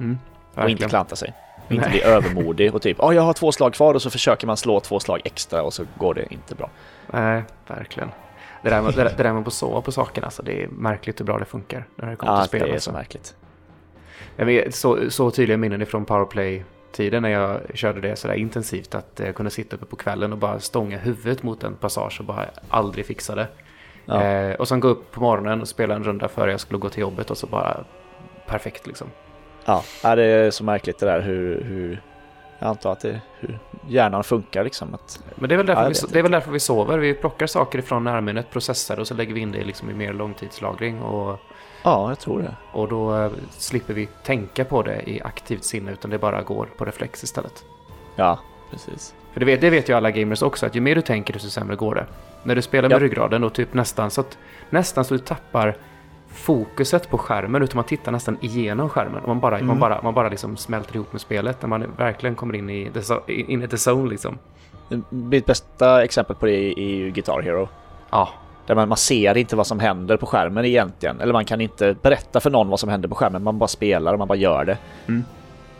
Speaker 2: Mm,
Speaker 1: och inte klanta sig. Och inte
Speaker 2: Nej.
Speaker 1: bli övermodig och typ, ja jag har två slag kvar och så försöker man slå två slag extra och så går det inte bra.
Speaker 2: Nej, verkligen. Det där, med, det, där, det där med att sova på saken, alltså, det är märkligt hur bra det funkar när det kommer
Speaker 1: Ja,
Speaker 2: till spel.
Speaker 1: det är
Speaker 2: alltså.
Speaker 1: så märkligt.
Speaker 2: Jag vet, så, så tydliga minnen ifrån powerplay-tiden när jag körde det sådär intensivt att jag kunde sitta uppe på kvällen och bara stånga huvudet mot en passage och bara aldrig fixa det.
Speaker 1: Ja.
Speaker 2: Eh, och sen gå upp på morgonen och spela en runda före jag skulle gå till jobbet och så bara perfekt liksom.
Speaker 1: Ja, ja, det är så märkligt det där hur, hur jag antar att det hur hjärnan funkar liksom. Att,
Speaker 2: Men det är, väl
Speaker 1: Ja,
Speaker 2: därför
Speaker 1: jag
Speaker 2: vi, det är väl därför vi sover. Vi plockar saker ifrån närminnet, processar och så lägger vi in det liksom i mer långtidslagring. Och,
Speaker 1: ja, jag tror det.
Speaker 2: och då eh, slipper vi tänka på det i aktivt sinne utan det bara går på reflex istället.
Speaker 1: Ja, precis.
Speaker 2: För det vet, det vet ju alla gamers också, att ju mer du tänker desto sämre går det. När du spelar med
Speaker 1: Ja.
Speaker 2: ryggraden och typ nästan så att nästan så du tappar fokuset på skärmen utan man tittar nästan igenom skärmen. Och man bara, man
Speaker 1: Mm.
Speaker 2: bara, man bara liksom smälter ihop med spelet när man verkligen kommer in i the, in i the zone liksom.
Speaker 1: Mitt bästa exempel på det är ju Guitar Hero.
Speaker 2: Ja,
Speaker 1: Där man, man ser inte vad som händer på skärmen egentligen. Eller man kan inte berätta för någon vad som händer på skärmen. Man bara spelar och man bara gör det.
Speaker 2: Mm.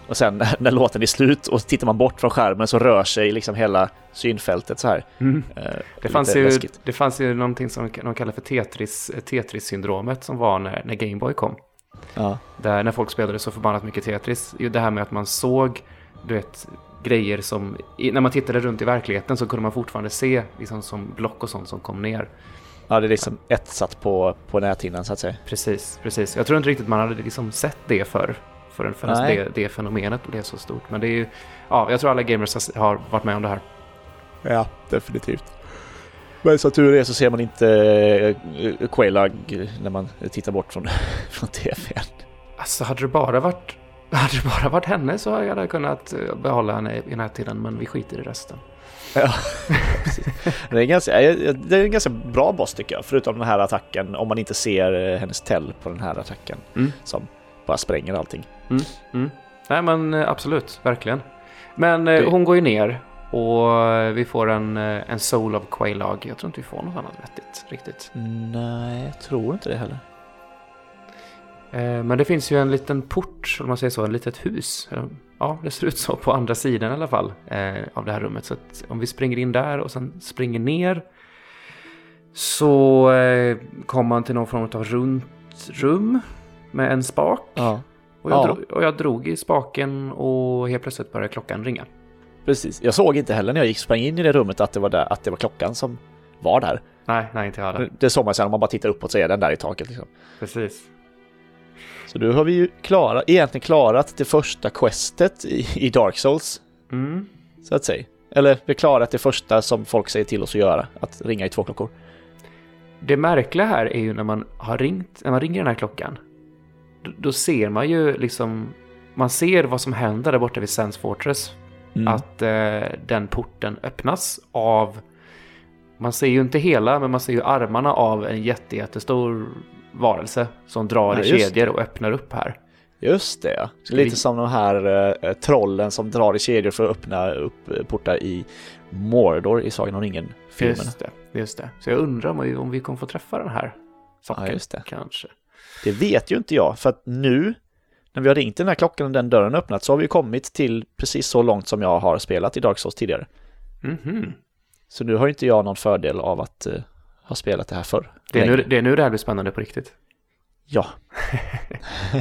Speaker 1: Och sen när, låten är slut och tittar man bort från skärmen så rör sig liksom hela synfältet så här.
Speaker 2: Mm.
Speaker 1: Eh,
Speaker 2: Det fanns, ju,
Speaker 1: läskigt.
Speaker 2: det fanns ju någonting som de kallar för Tetris, Tetris-syndromet som var när, när Gameboy kom.
Speaker 1: Ja.
Speaker 2: Där när folk spelade så förbannat mycket Tetris. Det här med att man såg, du vet, grejer som... När man tittade runt i verkligheten så kunde man fortfarande se liksom som block och sånt som kom ner.
Speaker 1: ja, det är liksom etsat på, på näthinnan så att säga.
Speaker 2: Precis, precis. Jag tror inte riktigt man hade liksom sett det förr. Förrän, förrän det, det fenomenet blev så stort. Men det är ju... Ja, jag tror alla gamers har- varit med om det här.
Speaker 1: Ja, definitivt. Men som tur är så ser man inte uh, Quailag när man tittar bort från, från tvn.
Speaker 2: Alltså hade det bara varit... Hade det bara varit henne så hade jag kunnat eh, behålla henne i den här tiden, men vi skiter i resten.
Speaker 1: Ja, precis. Det är, en ganska, det är en ganska bra boss tycker jag, förutom den här attacken, om man inte ser eh, hennes tell på den här attacken
Speaker 2: Mm.
Speaker 1: som bara spränger allting.
Speaker 2: Mm. Nej men eh, absolut, verkligen. Men eh,
Speaker 1: Det-
Speaker 2: hon går ju ner Och vi får en, eh, en Soul of Quailag. Jag tror inte vi får något annat vettigt riktigt.
Speaker 1: Nej, jag tror inte det heller.
Speaker 2: Eh, Men det finns ju en liten port, om man säger så, ett litet hus. Eh, Ja, det ser ut så på andra sidan i alla fall eh, av det här rummet. Så att om vi springer in där och sen springer ner så eh, kommer man till någon form av runt rum med en spak.
Speaker 1: Ja,
Speaker 2: Och jag,
Speaker 1: Ja.
Speaker 2: drog, och jag drog i spaken och helt plötsligt började klockan ringa.
Speaker 1: precis. Jag såg inte heller när jag gick sprang in i det rummet att det var, där, att det var klockan som var där.
Speaker 2: Nej, nej inte jag heller.
Speaker 1: Det såg man sen om man bara tittar uppåt så är den där i taket. Liksom.
Speaker 2: Precis.
Speaker 1: Så nu har vi ju klara, egentligen klarat det första questet i, i Dark Souls,
Speaker 2: Mm.
Speaker 1: så att säga. Eller vi har klarat det första som folk säger till oss att göra, att ringa i två klockor.
Speaker 2: Det märkliga här är ju när man har ringt, när man ringer den här klockan. Då, ser man ju liksom, man ser vad som händer där borta vid Sands Fortress.
Speaker 1: Mm.
Speaker 2: Att eh, den porten öppnas av, man ser ju inte hela, men man ser ju armarna av en jätte, jättestor varelse som drar
Speaker 1: Ja,
Speaker 2: i kedjor och öppnar upp här.
Speaker 1: Just det.
Speaker 2: Ska
Speaker 1: Lite
Speaker 2: vi-
Speaker 1: som de här eh, trollen som drar i kedjor för att öppna upp eh, portar i Mordor i Sagan om ringen-filmerna.
Speaker 2: Just det, just det. Så jag undrar om vi, om vi kommer få träffa den här saken.
Speaker 1: Ja, just det.
Speaker 2: Kanske.
Speaker 1: Det vet ju inte jag, för att nu när vi har ringt den här klockan och den dörren öppnat så har vi kommit till precis så långt som jag har spelat i Dark Souls tidigare.
Speaker 2: Mhm.
Speaker 1: Så nu har inte jag någon fördel av att eh, ha spelat det här förr.
Speaker 2: Det, är nu, det är nu det här blir spännande på riktigt.
Speaker 1: Ja.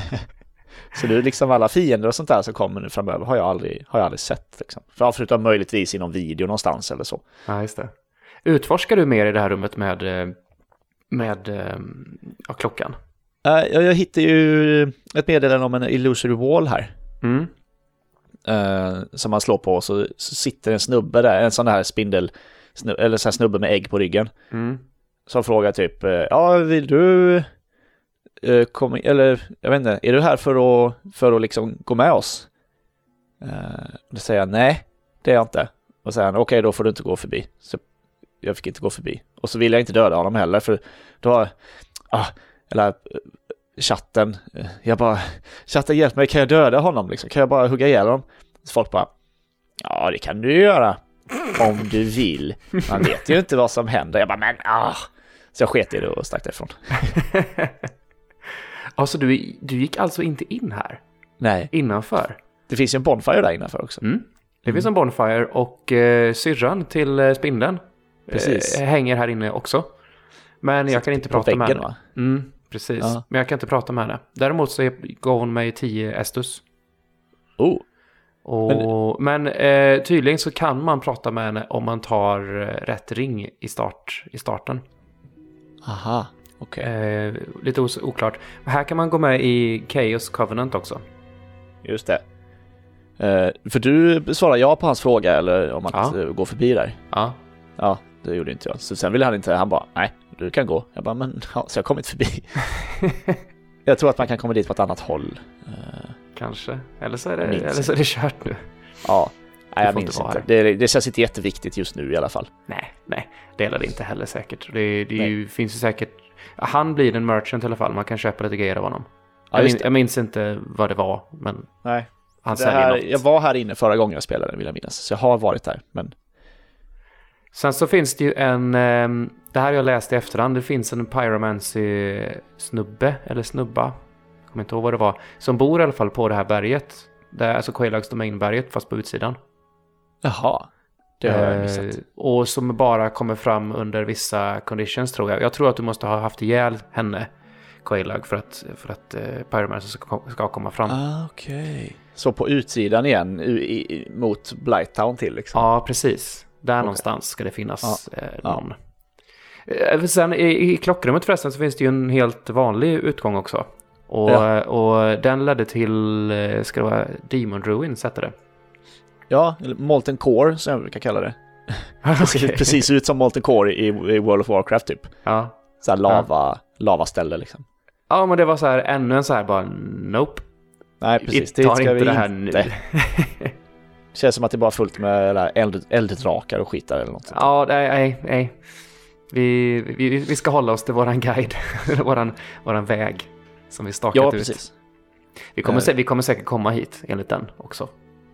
Speaker 1: så nu liksom alla fiender och sånt där som kommer nu framöver har jag aldrig, har jag aldrig sett. Liksom. För- Förutom möjligtvis i någon video någonstans eller så.
Speaker 2: Ja, just det. Utforskar du mer i det här rummet med, eh, med eh, ja, klockan?
Speaker 1: Eh, jag, hittade ju ett meddelande om en illusory wall här.
Speaker 2: Mm.
Speaker 1: eh, som man slår på så, så sitter en snubbe där, en sån här spindel, snu, eller sån här snubbe med ägg på ryggen.
Speaker 2: Mm.
Speaker 1: Som frågar typ, eh, ja vill du, eh, komma, eller jag vet inte, är du här för att, för att liksom gå med oss? Eh, då säger jag nej, det är jag inte. Och säger han, okej då får du inte gå förbi. Så jag fick inte gå förbi. Och så vill jag inte döda honom heller för då, ah, eller eh, chatten, eh, jag bara, chatten hjälp mig, kan jag döda honom liksom? Kan jag bara hugga ihjäl honom? Så folk bara, ja det kan du göra. Om du vill. Man vet ju inte vad som händer. Jag bara, men ah. Så jag sket i det och stack därifrån.
Speaker 2: Alltså du, du gick alltså inte in här?
Speaker 1: Nej,
Speaker 2: Innanför?
Speaker 1: det finns ju en Bonfire där innanför också.
Speaker 2: Mm. Det finns en Bonfire och eh, syrran till eh, spindeln
Speaker 1: Precis.
Speaker 2: eh, hänger här inne också. Men jag kan inte prata med
Speaker 1: väggen
Speaker 2: henne.
Speaker 1: va?
Speaker 2: Mm, precis.
Speaker 1: Ja.
Speaker 2: Men jag kan inte prata med henne. Däremot så gav hon mig 10 Estus.
Speaker 1: Oh,
Speaker 2: Och, men eh, tydligen så kan man prata med henne om man tar eh, rätt ring i, start, i starten.
Speaker 1: aha, okej.
Speaker 2: Eh, lite oklart. Men här kan man gå med i Chaos Covenant också.
Speaker 1: Just det. Eh, för du svarade ja på hans fråga eller om att
Speaker 2: Ja.
Speaker 1: eh, gå förbi där.
Speaker 2: Ja,
Speaker 1: Ja, det gjorde inte jag. Så sen ville han inte, han bara, nej, du kan gå. Jag bara, men ja, så jag har kommit förbi. jag tror att man kan komma dit på ett annat håll. Eh,
Speaker 2: kanske. Eller så är det,
Speaker 1: Minns
Speaker 2: eller så är det kört nu.
Speaker 1: ja, nej, jag minns inte. Det, det känns inte jätteviktigt just nu i alla fall.
Speaker 2: Nej, nej. Det är det inte heller säkert. Det, det ju, finns ju säkert... Han blir en merchant i alla fall. Man kan köpa lite grejer av honom.
Speaker 1: Ja,
Speaker 2: jag,
Speaker 1: just
Speaker 2: min, jag minns inte vad det var, men
Speaker 1: Nej,
Speaker 2: han
Speaker 1: det
Speaker 2: säljer
Speaker 1: här,
Speaker 2: något.
Speaker 1: jag var här inne förra gången jag spelade vill jag minnas. Så jag har varit där, men
Speaker 2: Sen så finns det ju en... det här har jag läst i efterhand. Det finns en pyromancy-snubbe, eller snubba. Jag kommer inte ihåg vad det var. Som bor i alla fall på det här berget. Det är alltså Quailags Domain-berget, fast på utsidan.
Speaker 1: jaha. Det har jag
Speaker 2: Eh,
Speaker 1: missat.
Speaker 2: och som bara kommer fram under vissa conditions tror jag. Jag tror att du måste ha haft ihjäl henne, Quailag, för att, för att eh, Pyromancer ska, ska komma fram.
Speaker 1: Ah, okej. Så på utsidan igen, i, i, mot Blighttown till liksom?
Speaker 2: Ja, precis. Där någonstans ska det finnas eh,
Speaker 1: Ja.
Speaker 2: någon. Eh, Sen i, i klockrummet förresten så finns det ju en helt vanlig utgång också. Och,
Speaker 1: Ja.
Speaker 2: och den ledde till, eh, ska det vara Demon Ruins hette det?
Speaker 1: Ja, eller Molten Core som jag brukar kalla det. Det ser precis ut som Molten Core i, i World of Warcraft typ.
Speaker 2: Ja.
Speaker 1: Så här lava, lavaställe liksom.
Speaker 2: ja, men det var så här ännu en så här bara nope.
Speaker 1: Nej, precis. Det
Speaker 2: tar inte
Speaker 1: vi
Speaker 2: det här
Speaker 1: inte.
Speaker 2: nu.
Speaker 1: Känns som att det bara är fullt med elddrakar och skit där eller något sånt.
Speaker 2: Ja, nej, nej, nej. Vi, vi, vi ska hålla oss till våran guide, våran, våran väg som vi stakat
Speaker 1: Ja,
Speaker 2: ut.
Speaker 1: precis.
Speaker 2: Vi kommer,
Speaker 1: Eh.
Speaker 2: vi kommer säkert komma hit enligt den också.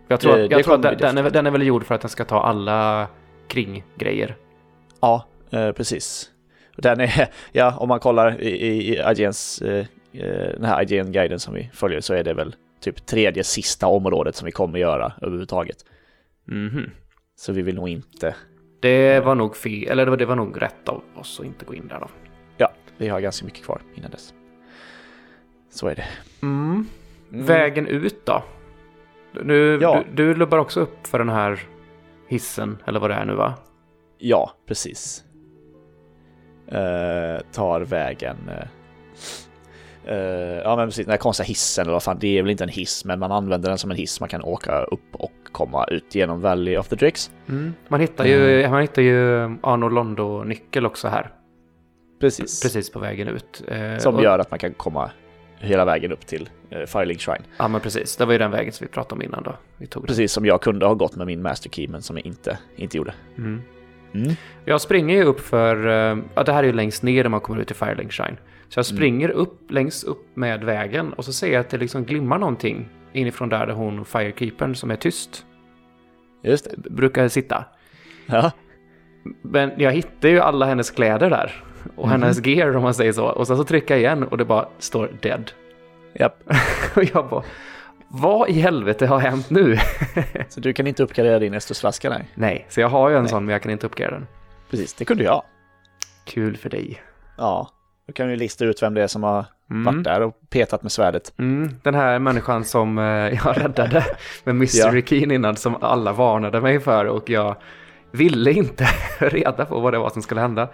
Speaker 2: Jag tror,
Speaker 1: Det-
Speaker 2: jag
Speaker 1: det
Speaker 2: tror att den, den, är, den är väl gjord för att den ska ta alla kringgrejer.
Speaker 1: Ja, eh, precis. Den är, ja, om man kollar i, i, i IGNs, eh, eh, den här IGN-guiden som vi följer så är det väl typ tredje sista området som vi kommer göra överhuvudtaget.
Speaker 2: Mhm.
Speaker 1: Så vi vill nog inte,
Speaker 2: Det var nog fel, eller det var, det var nog rätt av oss att inte gå in där då.
Speaker 1: ja, vi har ganska mycket kvar innan dess. Så är det.
Speaker 2: Mm. Vägen ut då? Nu,
Speaker 1: Ja.
Speaker 2: du, du lubbar också upp för den här hissen, eller vad det är nu va?
Speaker 1: Ja, precis. Eh, tar vägen... eh, eh, ja men precis, den här konstiga hissen eller vad fan, det är väl inte en hiss men man använder den som en hiss. Man kan åka upp och komma ut genom Valley of the Drakes.
Speaker 2: Mm. Man hittar ju, man hittar ju Arno Londo-nyckel också här.
Speaker 1: Precis.
Speaker 2: Precis på vägen ut. Eh,
Speaker 1: Som
Speaker 2: och-
Speaker 1: gör att man kan komma hela vägen upp till uh, Firelink Shrine.
Speaker 2: Ja men precis, det var ju den vägen som vi pratade om innan då. Vi tog den.
Speaker 1: Precis som jag kunde ha gått med min Master Key men som jag inte, inte gjorde.
Speaker 2: Mm.
Speaker 1: Mm.
Speaker 2: Jag springer ju upp för, ja det här är ju längst ner när man kommer ut till Firelink Shrine. Så jag springer upp, längst upp med vägen och så ser jag att det liksom glimmar någonting inifrån där, där hon, Firekeepern, som är tyst,
Speaker 1: Just det.
Speaker 2: brukar sitta.
Speaker 1: Ja.
Speaker 2: Men jag hittar ju alla hennes kläder där. Och hennes gear om man säger så. Och sen så trycker jag igen och det bara står dead.
Speaker 1: Japp.
Speaker 2: och jag bara, vad i helvete har hänt nu?
Speaker 1: Så du kan inte uppgradera din Estus-flaska nej.
Speaker 2: Nej, så jag har ju en
Speaker 1: Nej.
Speaker 2: sån men jag kan inte uppgradera den.
Speaker 1: Precis, det kunde jag.
Speaker 2: Kul för dig.
Speaker 1: Ja. Då kan vi lista ut vem det är som har
Speaker 2: Mm.
Speaker 1: varit där och petat med svärdet.
Speaker 2: Mm, den här människan som eh, jag räddade med Mystery
Speaker 1: Ja.
Speaker 2: Keen innan som alla varnade mig för och jag ville inte reda på vad det var som skulle hända.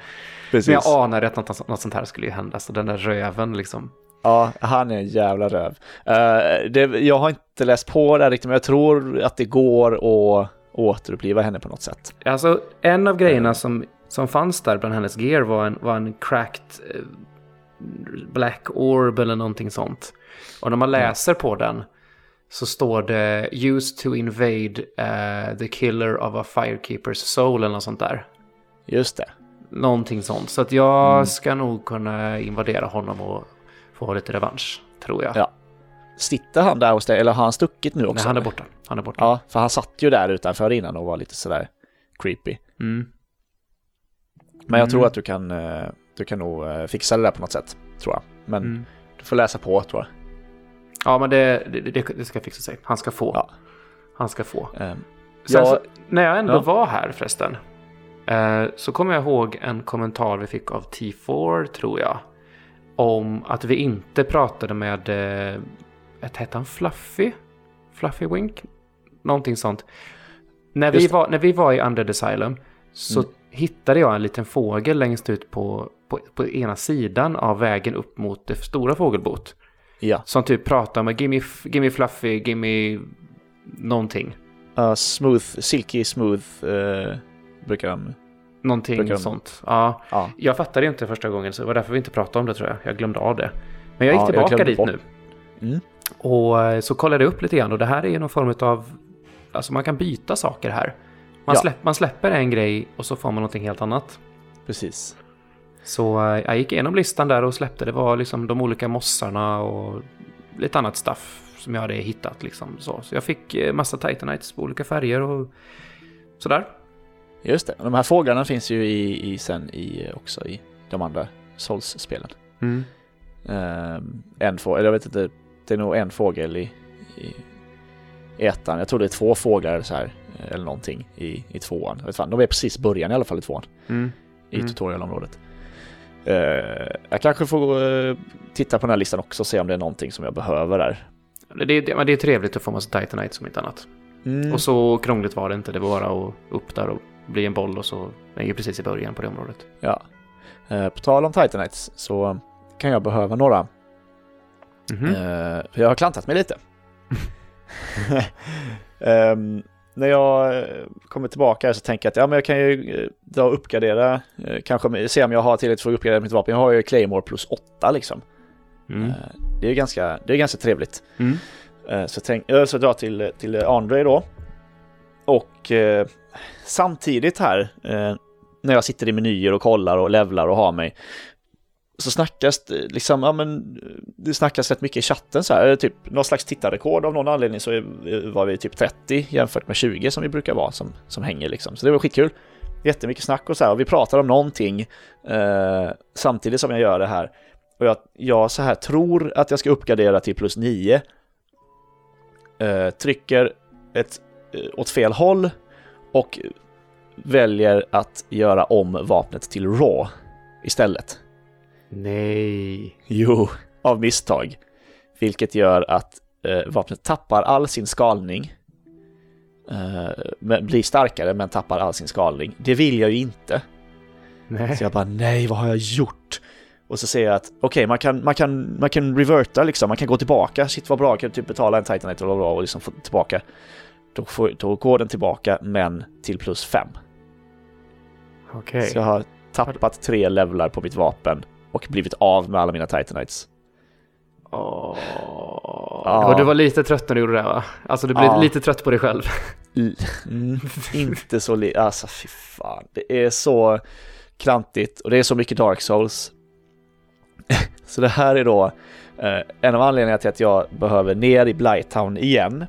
Speaker 1: Precis.
Speaker 2: Men jag anade att något, något sånt här skulle ju hända, så den där röven liksom.
Speaker 1: Ja, han är en jävla röv. Eh, det, jag har inte läst på det riktigt, men jag tror att det går att återuppliva henne på något sätt.
Speaker 2: Alltså, en av grejerna som, som fanns där bland hennes gear var en, var en cracked eh, black orb eller någonting sånt. Och när man läser på den så står det used to invade eh, the killer of a firekeeper's soul eller något sånt där.
Speaker 1: Just det.
Speaker 2: Någonting sånt. Så att jag ska nog kunna invadera honom och få lite revansch, tror jag.
Speaker 1: Ja. Sitter han där hos dig, eller har han stuckit nu
Speaker 2: Nej,
Speaker 1: också?
Speaker 2: han är borta. Han är borta.
Speaker 1: Ja, för han satt ju där utanför innan och var lite sådär creepy.
Speaker 2: Mm.
Speaker 1: Men jag
Speaker 2: Mm.
Speaker 1: tror att du kan, eh, du kan nog eh, fixa det där på något sätt, tror jag. Men
Speaker 2: Mm.
Speaker 1: du får läsa på, tror jag.
Speaker 2: Ja, men det, det, det, ska fixa sig. Han ska få.
Speaker 1: Ja.
Speaker 2: Han ska få.
Speaker 1: Eh,
Speaker 2: Sen
Speaker 1: Ja.
Speaker 2: så, när jag ändå
Speaker 1: Ja.
Speaker 2: var här förresten. Eh, så kommer jag ihåg en kommentar vi fick av T4 tror jag. Om att vi inte pratade med, eh, ett hette han Fluffy? Fluffy Wink? Någonting sånt. När vi, var, när vi var i Undead Asylum så
Speaker 1: Mm.
Speaker 2: hittade jag en liten fågel längst ut på, på, på ena sidan av vägen upp mot det stora fågelbot.
Speaker 1: ja.
Speaker 2: Som typ pratar med gimme, gimme Fluffy, gimme någonting.
Speaker 1: Uh, smooth, silky smooth eh, brukar de...
Speaker 2: Någonting
Speaker 1: Brukar de-
Speaker 2: sånt. Ja.
Speaker 1: Ja.
Speaker 2: Jag fattade inte första gången så det var därför vi inte pratade om det tror jag. Jag glömde av det. Men jag gick
Speaker 1: Ja, jag
Speaker 2: tillbaka
Speaker 1: glömde
Speaker 2: dit
Speaker 1: bort.
Speaker 2: nu.
Speaker 1: Mm.
Speaker 2: Och eh, så kollade jag upp lite grann och det här är ju någon form av... Alltså man kan byta saker här. Man,
Speaker 1: Ja.
Speaker 2: släpp, man släpper en grej och så får man någonting helt annat.
Speaker 1: Precis.
Speaker 2: Så eh, jag gick igenom listan där och släppte. Det var liksom de olika mossarna och lite annat stuff som jag hade hittat liksom. Så, så jag fick eh, massa Titanites på olika färger och sådär.
Speaker 1: Just det. De här fåglarna finns ju i, i sen i, eh, också i de andra Souls-spelen.
Speaker 2: Mm.
Speaker 1: Ehm, en fågel, jag vet inte, det är nog en fågel i, i ettan. Jag tror det är två fåglar så här, eller någonting i, i tvåan. Jag vet fan, de är precis början i alla fall i tvåan,
Speaker 2: Mm.
Speaker 1: i
Speaker 2: Mm.
Speaker 1: tutorialområdet. Eh, jag kanske får eh, titta på den här listan också och se om det är någonting som jag behöver där.
Speaker 2: Det, det, men det är trevligt att få massa Titanites som inte annat.
Speaker 1: Mm.
Speaker 2: Och så krångligt var det inte. Det var bara att upp där och bli en boll och så är ju precis i början på det området.
Speaker 1: Ja. Eh, på tal om Titanites så kan jag behöva några. Eh, för jag har klantat mig lite. Ehm, när jag eh, kommer tillbaka så tänker jag att ja, men jag kan ju eh, dra och uppgradera, eh, kanske se om jag har tillräckligt för att uppgradera mitt vapen. Jag har ju Claymore plus 8 liksom.
Speaker 2: Mm.
Speaker 1: Det är ju ganska, det är ganska trevligt.
Speaker 2: Mm.
Speaker 1: Så, tänk, så dra till, till Andre då. Och eh, samtidigt här, eh, när jag sitter i menyer och kollar och levlar och har mig, så snackas det liksom, ja men det snackas rätt mycket i chatten så här, typ någon slags tittarrekord av någon anledning så var vi typ 30 jämfört med 20 som vi brukar vara som, som hänger liksom. Så det var skitkul. Jättemycket snack och så här och vi pratar om någonting eh, samtidigt som jag gör det här. Och jag, jag så här tror att jag ska uppgradera till plus 9. Eh, trycker ett, eh, åt fel håll och väljer att göra om vapnet till RAW istället.
Speaker 2: Nej.
Speaker 1: Jo, av misstag. Vilket gör att eh, vapnet tappar all sin skalning. Eh, men blir starkare men tappar all sin skalning. Det vill jag ju inte.
Speaker 2: Nej.
Speaker 1: Så jag bara nej, vad har jag gjort? Och så ser jag att okej, okay, man, kan, man, kan, man kan reverta liksom, man kan gå tillbaka. Shit vad bra, jag kan typ betala en Titanite eller bra och liksom få tillbaka. Då, får, då går den tillbaka, men till plus 5.
Speaker 2: Okej. Okay.
Speaker 1: Så jag har tappat tre levlar på mitt vapen och blivit av med alla mina Titanites.
Speaker 2: Oh. Ja. Du var lite trött när du gjorde det va? Alltså du blev ja. lite trött på dig själv.
Speaker 1: Mm, inte så lite, alltså fy fan. Det är så klantigt och det är så mycket Dark Souls. så det här är då eh, en av anledningarna till att jag behöver ner i Blighttown igen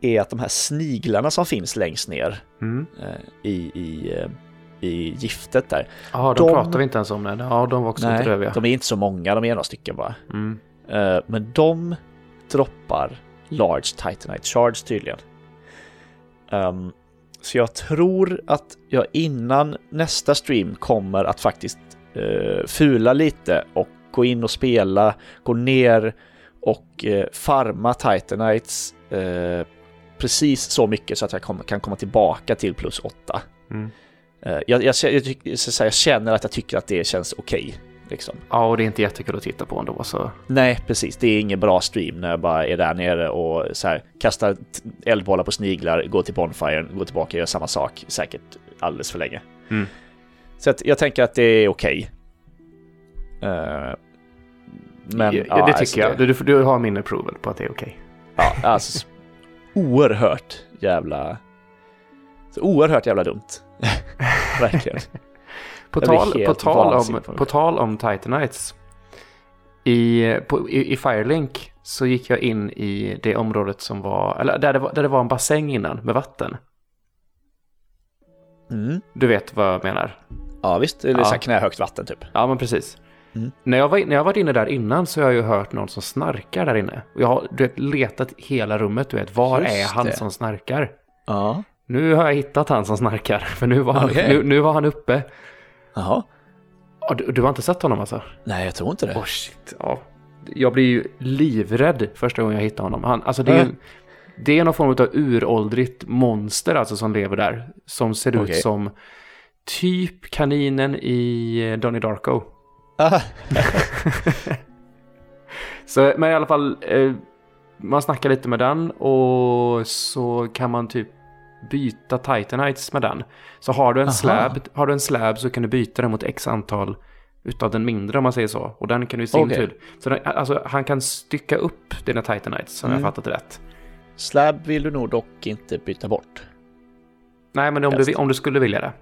Speaker 1: är att de här sniglarna som finns längst ner mm. eh, i, i eh, i giftet där.
Speaker 2: Ja, de, de pratar vi inte ens om. Det. Ja, de var också nej, lite röviga.
Speaker 1: De är inte så många, de är några stycken bara. Mm. Uh, men de droppar Large Titanite Charge tydligen. Um, så jag tror att jag innan nästa stream kommer att faktiskt uh, fula lite och gå in och spela, gå ner och uh, farma Titanites uh, precis så mycket så att jag kom, kan komma tillbaka till plus 8. Mm. Eh, jag, jag, jag, jag, känner att jag tycker att det känns okej. Okay, liksom.
Speaker 2: Ja, och det är inte jättekul att titta på ändå. Så.
Speaker 1: Nej, precis. Det är ingen bra stream när jag bara är där nere och så här, kastar eldbollar på sniglar, går till Bonfire, går tillbaka och gör samma sak. Säkert alldeles för länge. Mm. Så att jag tänker att det är okej. Okay. Uh,
Speaker 2: eh, men, ja, ja, det alltså tycker jag. Du, du har min approval på att det är okej.
Speaker 1: Okay. Ja, alltså oerhört jävla... Oerhört jävla dumt. Verkligen.
Speaker 2: på, tal, på, tal om, på tal om Titanites. I, på, i, I Firelink så gick jag in i det området som var, eller där det var, där det var en bassäng innan med vatten. Mm. Du vet vad jag menar?
Speaker 1: Ja visst, det är ja. så knähögt vatten typ.
Speaker 2: Ja men precis. Mm. När, jag var, när jag varit inne där innan så har jag ju hört någon som snarkar där inne. Och jag har du vet, letat hela rummet, du vet, var Just är han det. som snarkar? Ja. Nu har jag hittat han som snarkar, för nu var han, okay. nu, nu var han uppe.
Speaker 1: Jaha.
Speaker 2: Du, du har inte sett honom alltså?
Speaker 1: Nej, jag tror inte det.
Speaker 2: Oh shit, ja. Jag blir ju livrädd första gången jag hittar honom. Han, alltså det är, det är någon form av uråldrigt monster alltså som lever där. Som ser okay. ut som typ kaninen i eh, Donnie Darko. så, men i alla fall, eh, man snackar lite med den och så kan man typ byta Titanites med den. Så har du en slab, har du en slab så kan du byta den mot x antal utav den mindre om man säger så. Och den kan du i sin okay. tur. Så den, alltså, han kan stycka upp dina Titanites om mm. jag fattat rätt.
Speaker 1: Slab vill du nog dock inte byta bort.
Speaker 2: Nej, men om du, om du skulle vilja det.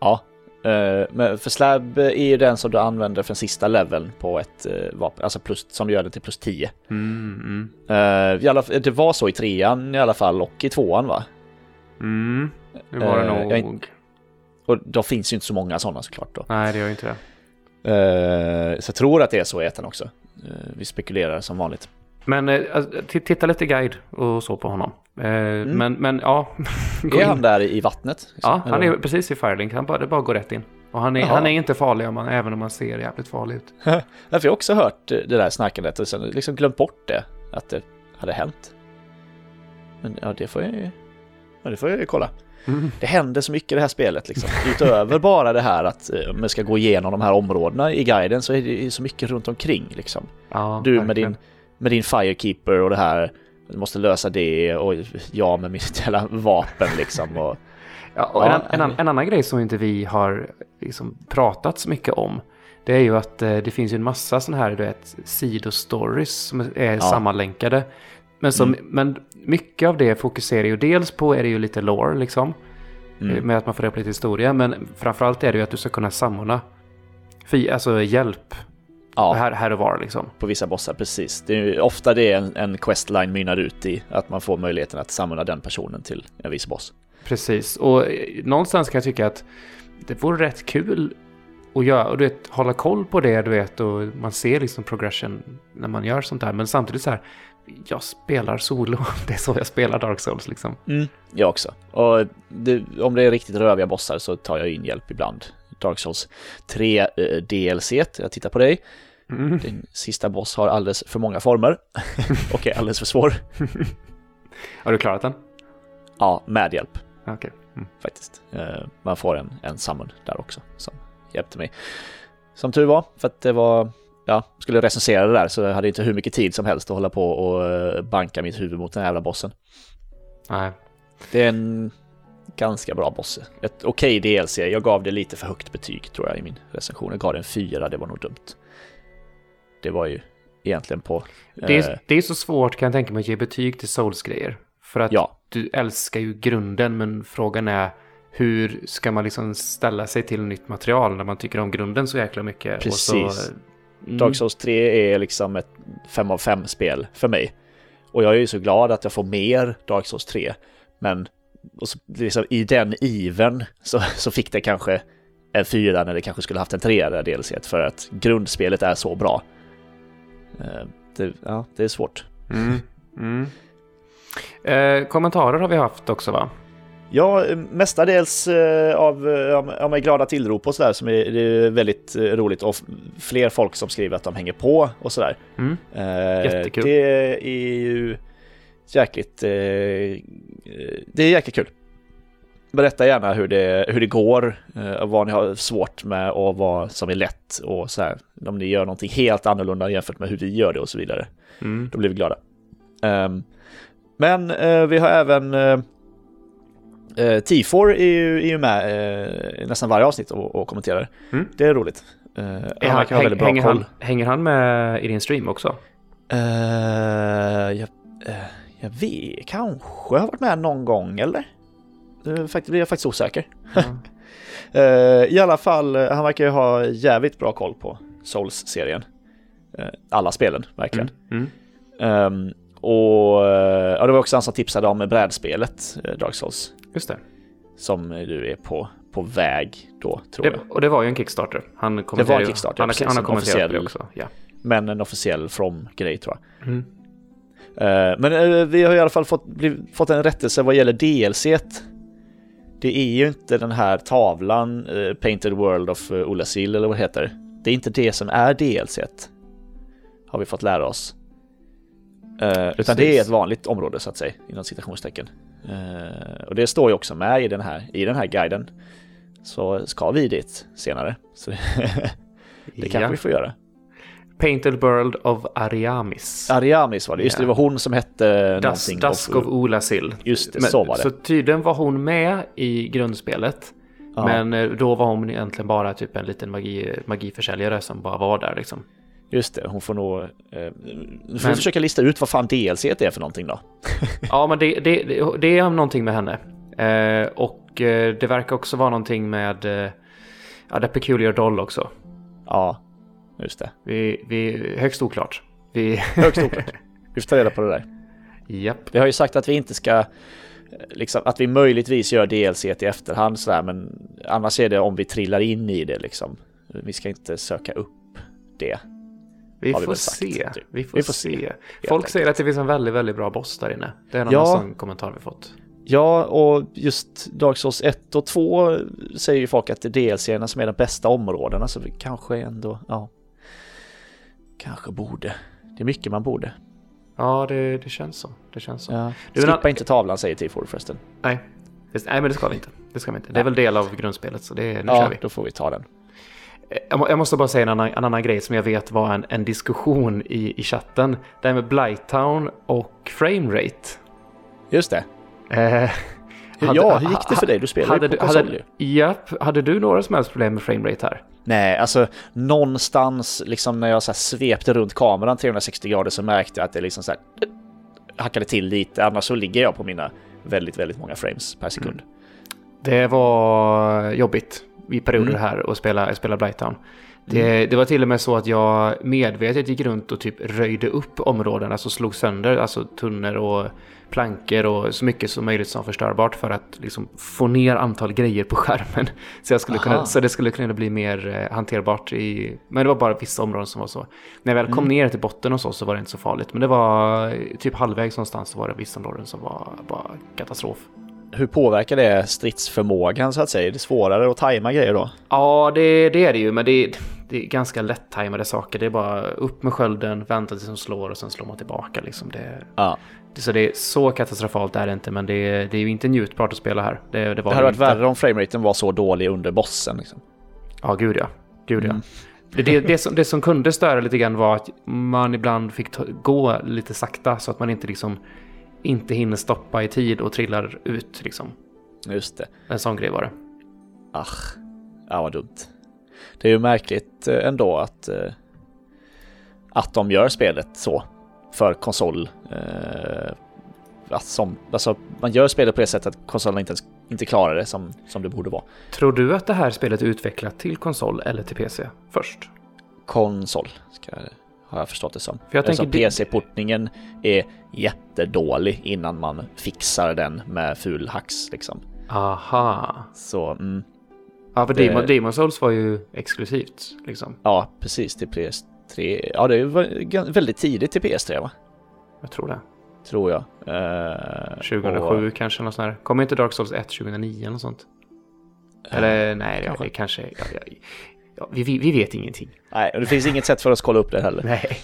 Speaker 1: Ja, uh, men för slab är ju den som du använder för den sista leveln på ett uh, vapen, alltså plus, som gör det till plus 10. Mm, mm. Alla, det var så i trean i alla fall och i tvåan va?
Speaker 2: Mm, det var det uh, nog.
Speaker 1: och då finns ju inte så många sådana såklart då.
Speaker 2: Nej, det gör ju inte det.
Speaker 1: Uh, så jag tror att det är så i ettan också. Uh, vi spekulerar som vanligt.
Speaker 2: Men alltså, titta lite guide och så på honom. Mm. Men, men ja.
Speaker 1: är han där i vattnet?
Speaker 2: Liksom? Ja, han är precis i Firelink. Han bara, det bara går rätt in. Och han är, han är inte farlig om man, även om man ser jävligt farlig ut.
Speaker 1: Därför har jag också hört det där snackandet och sen liksom glömt bort det. Att det hade hänt. Men ja, det får jag ju Ja, det får jag ju kolla. Mm. Det händer så mycket i det här spelet liksom. Utöver bara det här att eh, om man ska gå igenom de här områdena i guiden så är det så mycket runt omkring liksom. Ja, du med din, med din Firekeeper och det här, du måste lösa det och jag med mitt jävla vapen liksom. Och,
Speaker 2: ja, och ja, en, en, en, annan grej som inte vi har liksom pratat så mycket om det är ju att eh, det finns ju en massa sådana här, du vet, sidostories som är ja. sammanlänkade. Men, som, mm. men mycket av det fokuserar ju dels på är det ju lite lore liksom. Mm. Med att man får reda lite historia. Men framförallt är det ju att du ska kunna samordna alltså hjälp
Speaker 1: Ja,
Speaker 2: Här, här och var liksom.
Speaker 1: på vissa bossar, precis. Det är ju ofta det en, en questline mynnar ut i, att man får möjligheten att samla den personen till en viss boss.
Speaker 2: Precis, och eh, någonstans kan jag tycka att det vore rätt kul att göra, och du vet, hålla koll på det, du vet, och man ser liksom progression när man gör sånt där. Men samtidigt så här, jag spelar solo, det är så jag spelar Dark Souls liksom.
Speaker 1: Mm. Jag också. Och det, om det är riktigt röviga bossar så tar jag in hjälp ibland. Dark Souls 3 eh, DLC, jag tittar på dig.
Speaker 2: Mm.
Speaker 1: Din sista boss har alldeles för många former och är alldeles för svår.
Speaker 2: Har du klarat den?
Speaker 1: Ja, med hjälp
Speaker 2: Okej. Mm.
Speaker 1: faktiskt. Eh, Man får en, en summon där också som hjälpte mig. Som tur var, för att det var, ja, skulle recensera det där så jag hade inte hur mycket tid som helst att hålla på och eh, banka mitt huvud mot den här jävla bossen.
Speaker 2: Nej.
Speaker 1: Det är en ganska bra boss. Ett okej DLC. Jag gav det lite för högt betyg tror jag i min recension. Jag gav det en fyra, det var nog dumt. Det var ju egentligen på...
Speaker 2: Det
Speaker 1: eh,
Speaker 2: är, det är så svårt kan jag tänka mig att ge betyg till Souls-grejer. För att
Speaker 1: Ja.
Speaker 2: du älskar ju grunden, men frågan är hur ska man liksom ställa sig till nytt material när man tycker om grunden så jäkla mycket? Och
Speaker 1: Precis.
Speaker 2: så, mm,
Speaker 1: Dark Souls 3 är liksom ett 5 av 5 spel för mig. Och jag är ju så glad att jag får mer Dark Souls 3. Men och så, liksom, i den iven så, så fick det kanske en 4 när det kanske skulle haft en 3 där DLC för att grundspelet är så bra. Eh, Det, ja, det är svårt.
Speaker 2: Mm, mm. Eh, kommentarer har vi haft också va?
Speaker 1: Ja, mestadels eh, av, eh, av av mig glada tillrop och sådär som är, det är väldigt eh, roligt och fler folk som skriver att de hänger på och sådär.
Speaker 2: Mm. Jättekul.
Speaker 1: Det är ju jäkligt, det är jäkligt kul. Berätta gärna hur det, hur det går, vad ni har svårt med och vad som är lätt och så här. Om ni gör någonting helt annorlunda jämfört med hur vi gör det och så vidare.
Speaker 2: Mm.
Speaker 1: Då blir vi glada. Ehm, men vi har även uh, T4 är ju, är ju med eh, i nästan varje avsnitt och, och kommenterar.
Speaker 2: Mm.
Speaker 1: Det är roligt. Uh, han
Speaker 2: han,
Speaker 1: ha väldigt bra
Speaker 2: hänger,
Speaker 1: koll.
Speaker 2: han, hänger han med i din stream också?
Speaker 1: Eh, jag, eh, jag vet, kanske har varit med någon gång eller? Faktiskt, blir jag faktiskt osäker. Eh, I alla fall, eh, han verkar ju ha jävligt bra koll på Souls-serien. Eh, alla spelen, verkligen.
Speaker 2: Mm. Mm.
Speaker 1: Ehm, och eh, ja, det var också han som tipsade om brädspelet eh, Dark Souls.
Speaker 2: Just det.
Speaker 1: Som du är på, på väg då, tror
Speaker 2: det.
Speaker 1: jag.
Speaker 2: Och det var ju en Kickstarter. Han kommenterade,
Speaker 1: en Kickstarter,
Speaker 2: han, har-
Speaker 1: precis,
Speaker 2: han har
Speaker 1: en
Speaker 2: kommenterat det också. Ja.
Speaker 1: Men en officiell From-grej tror jag.
Speaker 2: Mm.
Speaker 1: Eh, men eh, vi har i alla fall fått, bliv, fått en rättelse vad gäller DLC. -t. Det är ju inte den här tavlan, eh, Painted World of uh, Ulasil eller vad det heter. Det är inte det som är DLC. -t, Har vi fått lära oss. Utan det är ett vanligt område så att säga, inom citationstecken. Eh, och det står ju också med i den här, i den här guiden. Så ska vi dit senare. Så det, det kanske
Speaker 2: Ja.
Speaker 1: vi får göra.
Speaker 2: Painted World of Ariamis.
Speaker 1: Ariamis var det, just det, det var hon som hette
Speaker 2: Das,
Speaker 1: någonting.
Speaker 2: Dusk of Olasil.
Speaker 1: Just det,
Speaker 2: Men-
Speaker 1: så var det.
Speaker 2: Så tydligen var hon med i grundspelet.
Speaker 1: Ja.
Speaker 2: Men eh, då var hon egentligen bara typ en liten magi, magiförsäljare som bara var där liksom.
Speaker 1: Just det, hon får nog... Eh, får
Speaker 2: Men-
Speaker 1: försöka lista ut vad fan DLC är för någonting då.
Speaker 2: Ja, men det, det, det, det är någonting med henne. Eh, och eh, det verkar också vara någonting med eh, ja, The Peculiar Doll också.
Speaker 1: Ja, just det.
Speaker 2: Vi, vi, högst oklart. Vi,
Speaker 1: Högst oklart. Vi får ta reda på det där.
Speaker 2: japp.
Speaker 1: Vi har ju sagt att vi inte ska... eh, Liksom, att vi möjligtvis gör DLC i efterhand sådär, men annars är det om vi trillar in i det liksom. Vi ska inte söka upp det.
Speaker 2: Vi får
Speaker 1: sagt,
Speaker 2: se.
Speaker 1: typ.
Speaker 2: Vi får,
Speaker 1: Vi får
Speaker 2: se.
Speaker 1: se,
Speaker 2: Folk säger att det finns en väldigt, väldigt bra boss där inne. Det är en
Speaker 1: Ja.
Speaker 2: annan kommentar vi fått.
Speaker 1: Ja, och just Dark Souls 1 och 2 säger ju folk att det är DLC-erna som är de bästa områdena, så vi kanske ändå, ja. Kanske borde. Det är mycket man borde.
Speaker 2: Ja, det, det känns så. Det känns så.
Speaker 1: Ja.
Speaker 2: Du, men-
Speaker 1: Skippa inte tavlan säger T4 förresten.
Speaker 2: Nej. Nej, men det ska vi inte. Det ska vi inte. Det är väl del av grundspelet, så det, nu
Speaker 1: ja,
Speaker 2: kör vi.
Speaker 1: då får vi ta den.
Speaker 2: Jag, må- jag måste bara säga en annan, en annan grej som jag vet var en, en diskussion i, i chatten. Det här med Blighttown och framerate.
Speaker 1: Just det.
Speaker 2: Eh,
Speaker 1: ja, hur gick det för dig? Du spelar ju
Speaker 2: hade
Speaker 1: på konsol
Speaker 2: hade,
Speaker 1: ju.
Speaker 2: Japp, hade du några som helst problem med framerate här?
Speaker 1: Nej, alltså någonstans liksom när jag så svepte runt kameran 360 grader så märkte jag att det liksom så här eh, hackade till lite. Annars så ligger jag på mina väldigt, väldigt många frames per sekund.
Speaker 2: Det var jobbigt. I perioder
Speaker 1: Mm.
Speaker 2: här och spela, spela Blighttown. Det, det var till och med så att jag medvetet gick runt och typ röjde upp områden, alltså slog sönder alltså tunnor och plankor och så mycket som möjligt som förstörbart för att liksom få ner antal grejer på skärmen. Så, jag skulle kunna, så det skulle kunna bli mer eh, hanterbart i... Men det var bara vissa områden som var så. När jag väl kom
Speaker 1: Mm.
Speaker 2: ner till botten och så, så var det inte så farligt. Men det var eh, typ halvvägs någonstans så var det vissa områden som var bara katastrof.
Speaker 1: Hur påverkar det stridsförmågan så att säga? Är det svårare att tajma grejer då?
Speaker 2: Ja, det, det är det ju, men det, det är ganska lätt-tajmade saker. Det är bara upp med skölden, vänta tills de slår och sen slår man tillbaka. Liksom. Det,
Speaker 1: Ja.
Speaker 2: det, så det är så katastrofalt är det inte, men det, det är ju inte njutbart att spela här. Det, det, var
Speaker 1: hade varit
Speaker 2: inte.
Speaker 1: värre om frameraten var så dålig under bossen. Liksom.
Speaker 2: Ja, gud ja. Gud ja.
Speaker 1: Mm.
Speaker 2: Det, det, som, det som kunde störa lite grann var att man ibland fick gå lite sakta så att man inte liksom inte hinner stoppa i tid och trillar ut liksom.
Speaker 1: Just det.
Speaker 2: En sån grej var det.
Speaker 1: Ach, ja vad dumt. Det är ju märkligt eh, ändå att, eh, att de gör spelet så för konsol. Eh, att som, alltså, man gör spelet på det sättet att konsolen inte, ens, inte klarar det som, som det borde vara.
Speaker 2: Tror du att det här spelet är utvecklat till konsol eller till PC först?
Speaker 1: Konsol, ska, har jag förstått det som.
Speaker 2: För jag tänker
Speaker 1: PC-portningen är jättedålig innan man fixar den med ful hacks liksom.
Speaker 2: Aha.
Speaker 1: Så mm,
Speaker 2: Ja, för
Speaker 1: Det-
Speaker 2: Demon, Demon Souls var ju exklusivt liksom.
Speaker 1: ja, precis till PS3. Ja, det var väldigt tidigt till PS3 va?
Speaker 2: Jag tror det.
Speaker 1: Tror jag. Eh,
Speaker 2: 2007
Speaker 1: och-
Speaker 2: kanske något sånt här. Kommer inte Dark Souls 1 2009 eller sånt? Eller nej, det,
Speaker 1: kanske.
Speaker 2: det kanske... Ja, ja, ja, vi, vi, vi vet ingenting.
Speaker 1: Nej, och det finns inget sätt för oss att kolla upp det heller.
Speaker 2: Nej.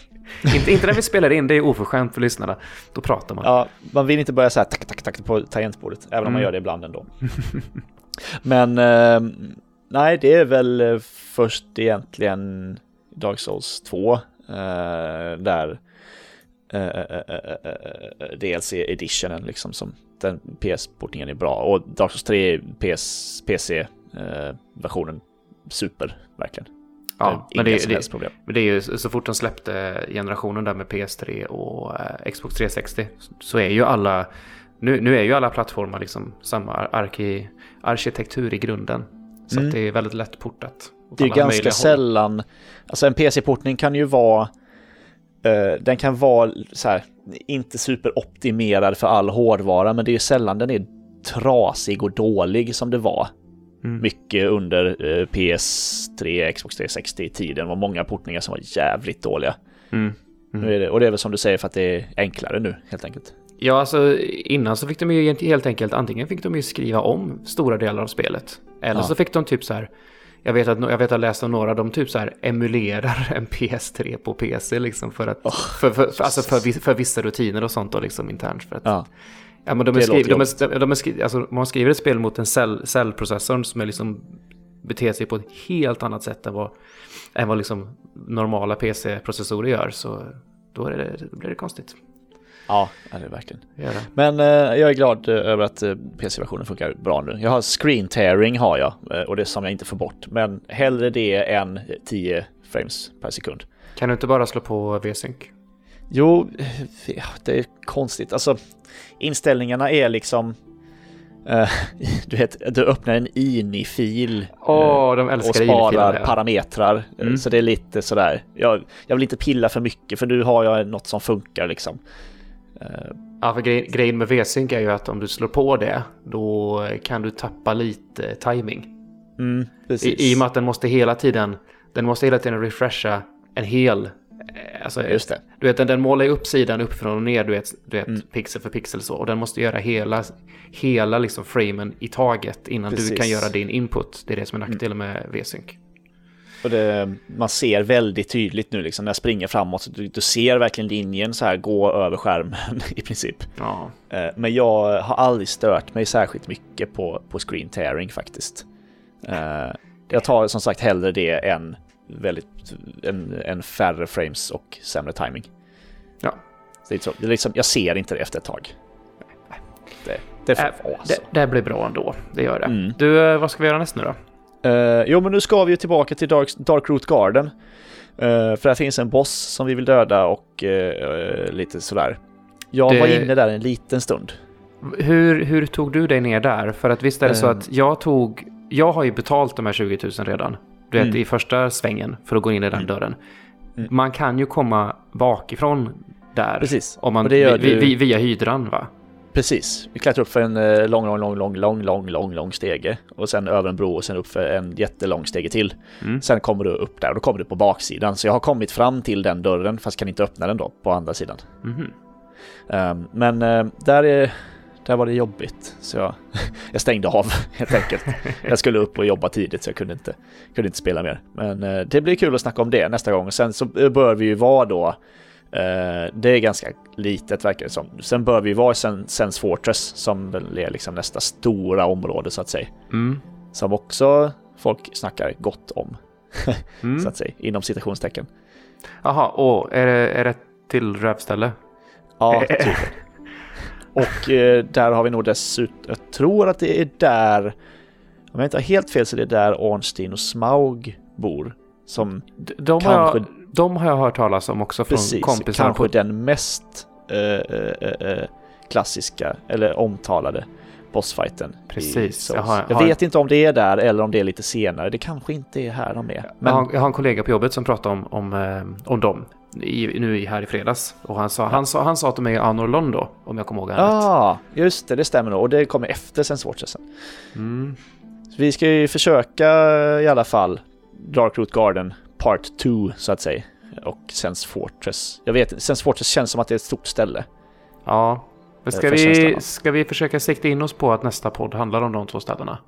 Speaker 2: inte, inte när vi spelar in, det är oförskämt för lyssnarna. Då pratar man.
Speaker 1: Ja, man vill inte börja så här tack, tack, tack på tangentbordet, även om man
Speaker 2: Mm.
Speaker 1: gör det ibland ändå. Men eh, nej, det är väl eh, först egentligen Dark Souls 2 eh, där eh, eh, eh, DLC editionen liksom som den PS-portningen är bra och Dark Souls 3 är PS, PC-versionen super, verkligen.
Speaker 2: ja men det, det,
Speaker 1: problem.
Speaker 2: men det är ju så fort de släppte generationen där med PS3 och eh, Xbox 360 så är ju alla... Nu, nu är ju alla plattformar liksom samma arki, arkitektur i grunden. Så
Speaker 1: Mm.
Speaker 2: det är väldigt lätt portat.
Speaker 1: Det är ganska
Speaker 2: möjliga håll.
Speaker 1: sällan, alltså en PC-portning kan ju vara, eh, den kan vara så här, inte superoptimerad för all hårdvara, men det är ju sällan den är trasig och dålig som det var.
Speaker 2: Mm.
Speaker 1: Mycket under eh, PS3, Xbox 360-tiden var många portningar som var jävligt dåliga.
Speaker 2: Mm.
Speaker 1: Är det, och det är väl som du säger för att det är enklare nu, helt enkelt.
Speaker 2: Ja, alltså innan så fick de ju helt enkelt antingen fick de ju skriva om stora delar av spelet. Eller
Speaker 1: Ja.
Speaker 2: så fick de typ så här. Jag vet att jag vet att jag läste om några, de typ så här emulerar en PS3 på PC liksom för att för, för, för, alltså för, för vissa rutiner och sånt då liksom internt för att
Speaker 1: Ja,
Speaker 2: Ja, men de är skriv, de är, de är skri, alltså, man skriver ett spel mot en cell, cellprocessorn som är liksom beter sig på ett helt annat sätt än vad, än vad liksom normala PC-processorer gör. Så då, det, då blir det konstigt.
Speaker 1: ja, det är verkligen.
Speaker 2: Det gör det.
Speaker 1: Men eh, jag är glad eh, över att eh, PC-versionen funkar bra nu. Jag har screen tearing har jag eh, och det som jag inte får bort. Men hellre det än 10 frames per sekund.
Speaker 2: Kan du inte bara slå på V-sync?
Speaker 1: Jo, det är konstigt. Alltså, inställningarna är liksom... eh, du vet, du öppnar en ini-fil
Speaker 2: Åh, de
Speaker 1: och sparar.
Speaker 2: Ja.
Speaker 1: parametrar.
Speaker 2: Mm.
Speaker 1: Så det är lite sådär. Jag, jag vill inte pilla för mycket för nu har jag något som funkar liksom. Eh,
Speaker 2: ja, för grej, grejen med V-sync är ju att om du slår på det, då kan du tappa lite timing.
Speaker 1: Mm.
Speaker 2: I, I och med att den måste hela tiden, den måste hela tiden refresha en hel, alltså
Speaker 1: Just det.
Speaker 2: Du vet, den, den målar ju upp sidan uppifrån och ner, du vet, du vet
Speaker 1: Mm.
Speaker 2: pixel för pixel så. Och den måste göra hela, hela liksom framen i taget innan du
Speaker 1: Precis. Mm.
Speaker 2: kan göra din input. Det är det som är nackdelen med V-sync.
Speaker 1: Och det, man ser väldigt tydligt nu liksom när jag springer framåt. Du, du ser verkligen linjen så här gå över skärmen i princip.
Speaker 2: Ja.
Speaker 1: Eh, Men jag har aldrig stört mig särskilt mycket på, på screen tearing faktiskt. Eh, Jag tar som sagt hellre det än väldigt en, en färre frames och sämre timing.
Speaker 2: Ja.
Speaker 1: Det är så, det är liksom, jag ser inte det efter ett tag. Det, det får
Speaker 2: Äh,
Speaker 1: vara
Speaker 2: det,
Speaker 1: så.
Speaker 2: det blir bra ändå, det gör det.
Speaker 1: Mm.
Speaker 2: Du, eh, vad ska vi göra näst nu då?
Speaker 1: Eh, jo, men nu ska vi ju tillbaka till Dark, Dark Root Garden. Eh, för där finns en boss som vi vill döda och eh, lite sådär. Jag
Speaker 2: Det-
Speaker 1: var inne där en liten stund.
Speaker 2: Hur, hur tog du dig ner där? För att visst är det så att jag tog, jag har ju betalt de här 20 000 redan. Du vet,
Speaker 1: mm.
Speaker 2: i första svängen för att gå in i den
Speaker 1: mm.
Speaker 2: dörren.
Speaker 1: Mm.
Speaker 2: Man kan ju komma bakifrån där.
Speaker 1: Precis.
Speaker 2: Om man, vi,
Speaker 1: du...
Speaker 2: via hydran va?
Speaker 1: Precis. Vi klättrar upp för en eh, lång, lång, lång, lång, lång, lång, lång, lång stege och sen över en bro och sen upp för en jättelång stege till.
Speaker 2: Mm.
Speaker 1: Sen kommer du upp där och då kommer du på baksidan. Så jag har kommit fram till den dörren fast kan inte öppna den då på andra sidan.
Speaker 2: Mm.
Speaker 1: Um, men uh, där är där var det jobbigt. Så jag, jag stängde av helt enkelt. Jag skulle upp och jobba tidigt så jag kunde inte, kunde inte spela mer. Men eh, det blir kul att snacka om det nästa gång. Sen så bör vi ju vara då eh, det är ganska litet verkar det som. Sen bör vi vara i Sen- Sense Fortress som väl är liksom nästa stora område så att säga.
Speaker 2: Mm.
Speaker 1: Som också folk snackar gott om, så
Speaker 2: Mm.
Speaker 1: att säga, inom citationstecken.
Speaker 2: Jaha, och är det, är det till rövställe?
Speaker 1: Ja, typ. Och eh, där har vi nog dessutom, jag tror att det är där, om jag inte har helt fel så är det där Ornstein och Smaug bor. Som
Speaker 2: De, har
Speaker 1: Kanske-
Speaker 2: jag, de har jag hört talas om också från
Speaker 1: precis,
Speaker 2: kompisar.
Speaker 1: kanske
Speaker 2: på-
Speaker 1: den mest eh, eh, eh, klassiska eller omtalade bossfighten.
Speaker 2: Precis, jag har-
Speaker 1: jag
Speaker 2: har-
Speaker 1: vet inte om det är där eller om det är lite senare. Det kanske inte är här de är.
Speaker 2: Jag,
Speaker 1: Men
Speaker 2: har, jag har en kollega på jobbet som pratade om, om, eh, om dem i, nu i- här i fredags. Och han sa, han sa, han sa är i Anor Londo, om jag kommer ihåg rätt.
Speaker 1: Ja, just det, det stämmer nog. Och det kommer efter Sense Fortress.
Speaker 2: Mm.
Speaker 1: Så vi ska ju försöka i alla fall Dark Root Garden Part 2 så att säga. Och Sense Fortress. Jag vet Sense Fortress känns som att det är ett stort ställe.
Speaker 2: Ja. Men ska,
Speaker 1: För känslan
Speaker 2: vi, ska vi försöka sikta in oss på att nästa podd handlar om de två ställena?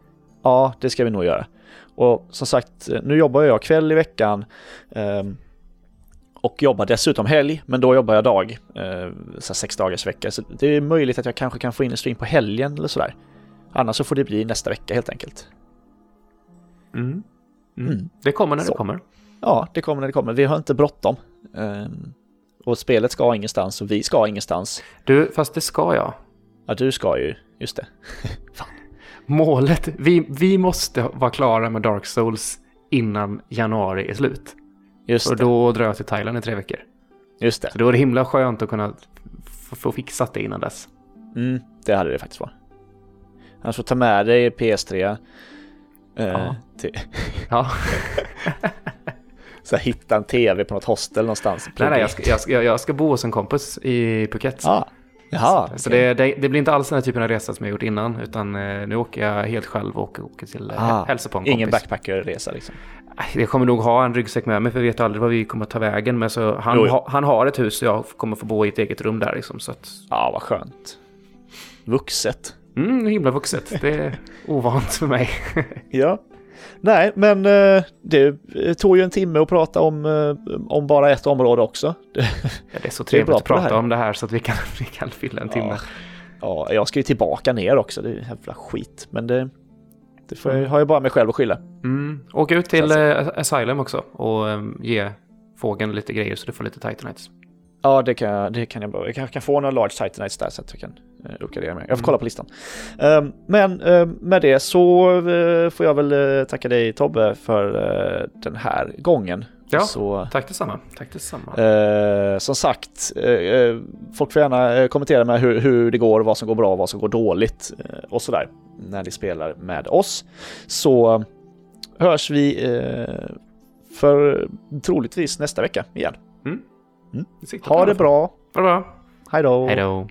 Speaker 1: Ja, det ska vi nog göra. Och som sagt, nu jobbar jag kväll i veckan. ehm, och jobbar dessutom helg, men då jobbar jag dag. Eh, så sex dagars vecka. Så det är möjligt att jag kanske kan få in en stream på helgen eller sådär. Annars så får det bli nästa vecka helt enkelt.
Speaker 2: Mm. Mm.
Speaker 1: Mm.
Speaker 2: Det kommer när
Speaker 1: Så.
Speaker 2: det kommer.
Speaker 1: Ja, det kommer när det kommer. Vi har inte bråttom. Ehm, och spelet ska ingenstans och vi ska ingenstans.
Speaker 2: Du, fast det ska jag.
Speaker 1: Ja, du ska ju. Just det.
Speaker 2: Målet, vi, vi måste vara klara med Dark Souls innan januari är slut.
Speaker 1: Just
Speaker 2: Och då drar jag till Thailand i tre veckor.
Speaker 1: Just det.
Speaker 2: Så det himla skönt att kunna få fixat det innan dess.
Speaker 1: Mm, det hade det faktiskt varit. Annars får ta med dig PS3. Eh,
Speaker 2: Ja.
Speaker 1: till,
Speaker 2: Ja.
Speaker 1: så här, hitta en TV på något hostel någonstans.
Speaker 2: Nej, nej, jag ska, jag, ska, jag ska bo hos en kompis i Phuket.
Speaker 1: Ah, jaha,
Speaker 2: Så
Speaker 1: okej.
Speaker 2: det, det, det blir inte alls den här typen av resa som jag gjort innan, utan eh, nu åker jag helt själv och åker till eh,
Speaker 1: Ah,
Speaker 2: hälsa på en
Speaker 1: Ingen
Speaker 2: kompis.
Speaker 1: backpackerresa liksom.
Speaker 2: Jag kommer nog ha en ryggsäck med mig, för jag vet aldrig vad vi kommer ta vägen. Men så han,
Speaker 1: Jo, jo.
Speaker 2: ha, han har ett hus och jag kommer få bo i ett eget rum där. Liksom, så att,
Speaker 1: Ja, vad skönt. Vuxet.
Speaker 2: mm, himla vuxet. Det är ovant för mig.
Speaker 1: Ja. Nej, men eh, det tog ju en timme att prata om, eh, om bara ett område också. Det,
Speaker 2: Ja, det är så
Speaker 1: Det är
Speaker 2: trevligt
Speaker 1: bra
Speaker 2: att
Speaker 1: det
Speaker 2: prata
Speaker 1: här.
Speaker 2: om det här så att vi kan, vi kan fylla en timme.
Speaker 1: Ja, jag ska ju tillbaka ner också. Det är jävla skit. Men det, det får jag, har jag bara mig själv att skylla.
Speaker 2: Mm. Åk ut till eh, Asylum också och ge fågeln lite grejer så du får lite Titanites.
Speaker 1: Ja, det kan jag, det kan jag bra. Jag kan, kan få några large titanites där så att jag kan uh, uppgradera mig. Jag får
Speaker 2: Mm.
Speaker 1: kolla på listan. Ehm, men ehm, med det så eh, får jag väl eh, tacka dig Tobbe för eh, den här gången.
Speaker 2: Ja.
Speaker 1: Så
Speaker 2: Tack detsamma. Tack detsamma.
Speaker 1: eh, som sagt, eh, eh, folk får gärna eh, kommentera med hur, hur det går, vad som går bra, vad som går dåligt eh, och sådär när ni spelar med oss. Så hörs vi eh, för troligtvis nästa vecka igen.
Speaker 2: Vi Mm.
Speaker 1: Ha
Speaker 2: det
Speaker 1: bra.
Speaker 2: Ha det bra. Hej då.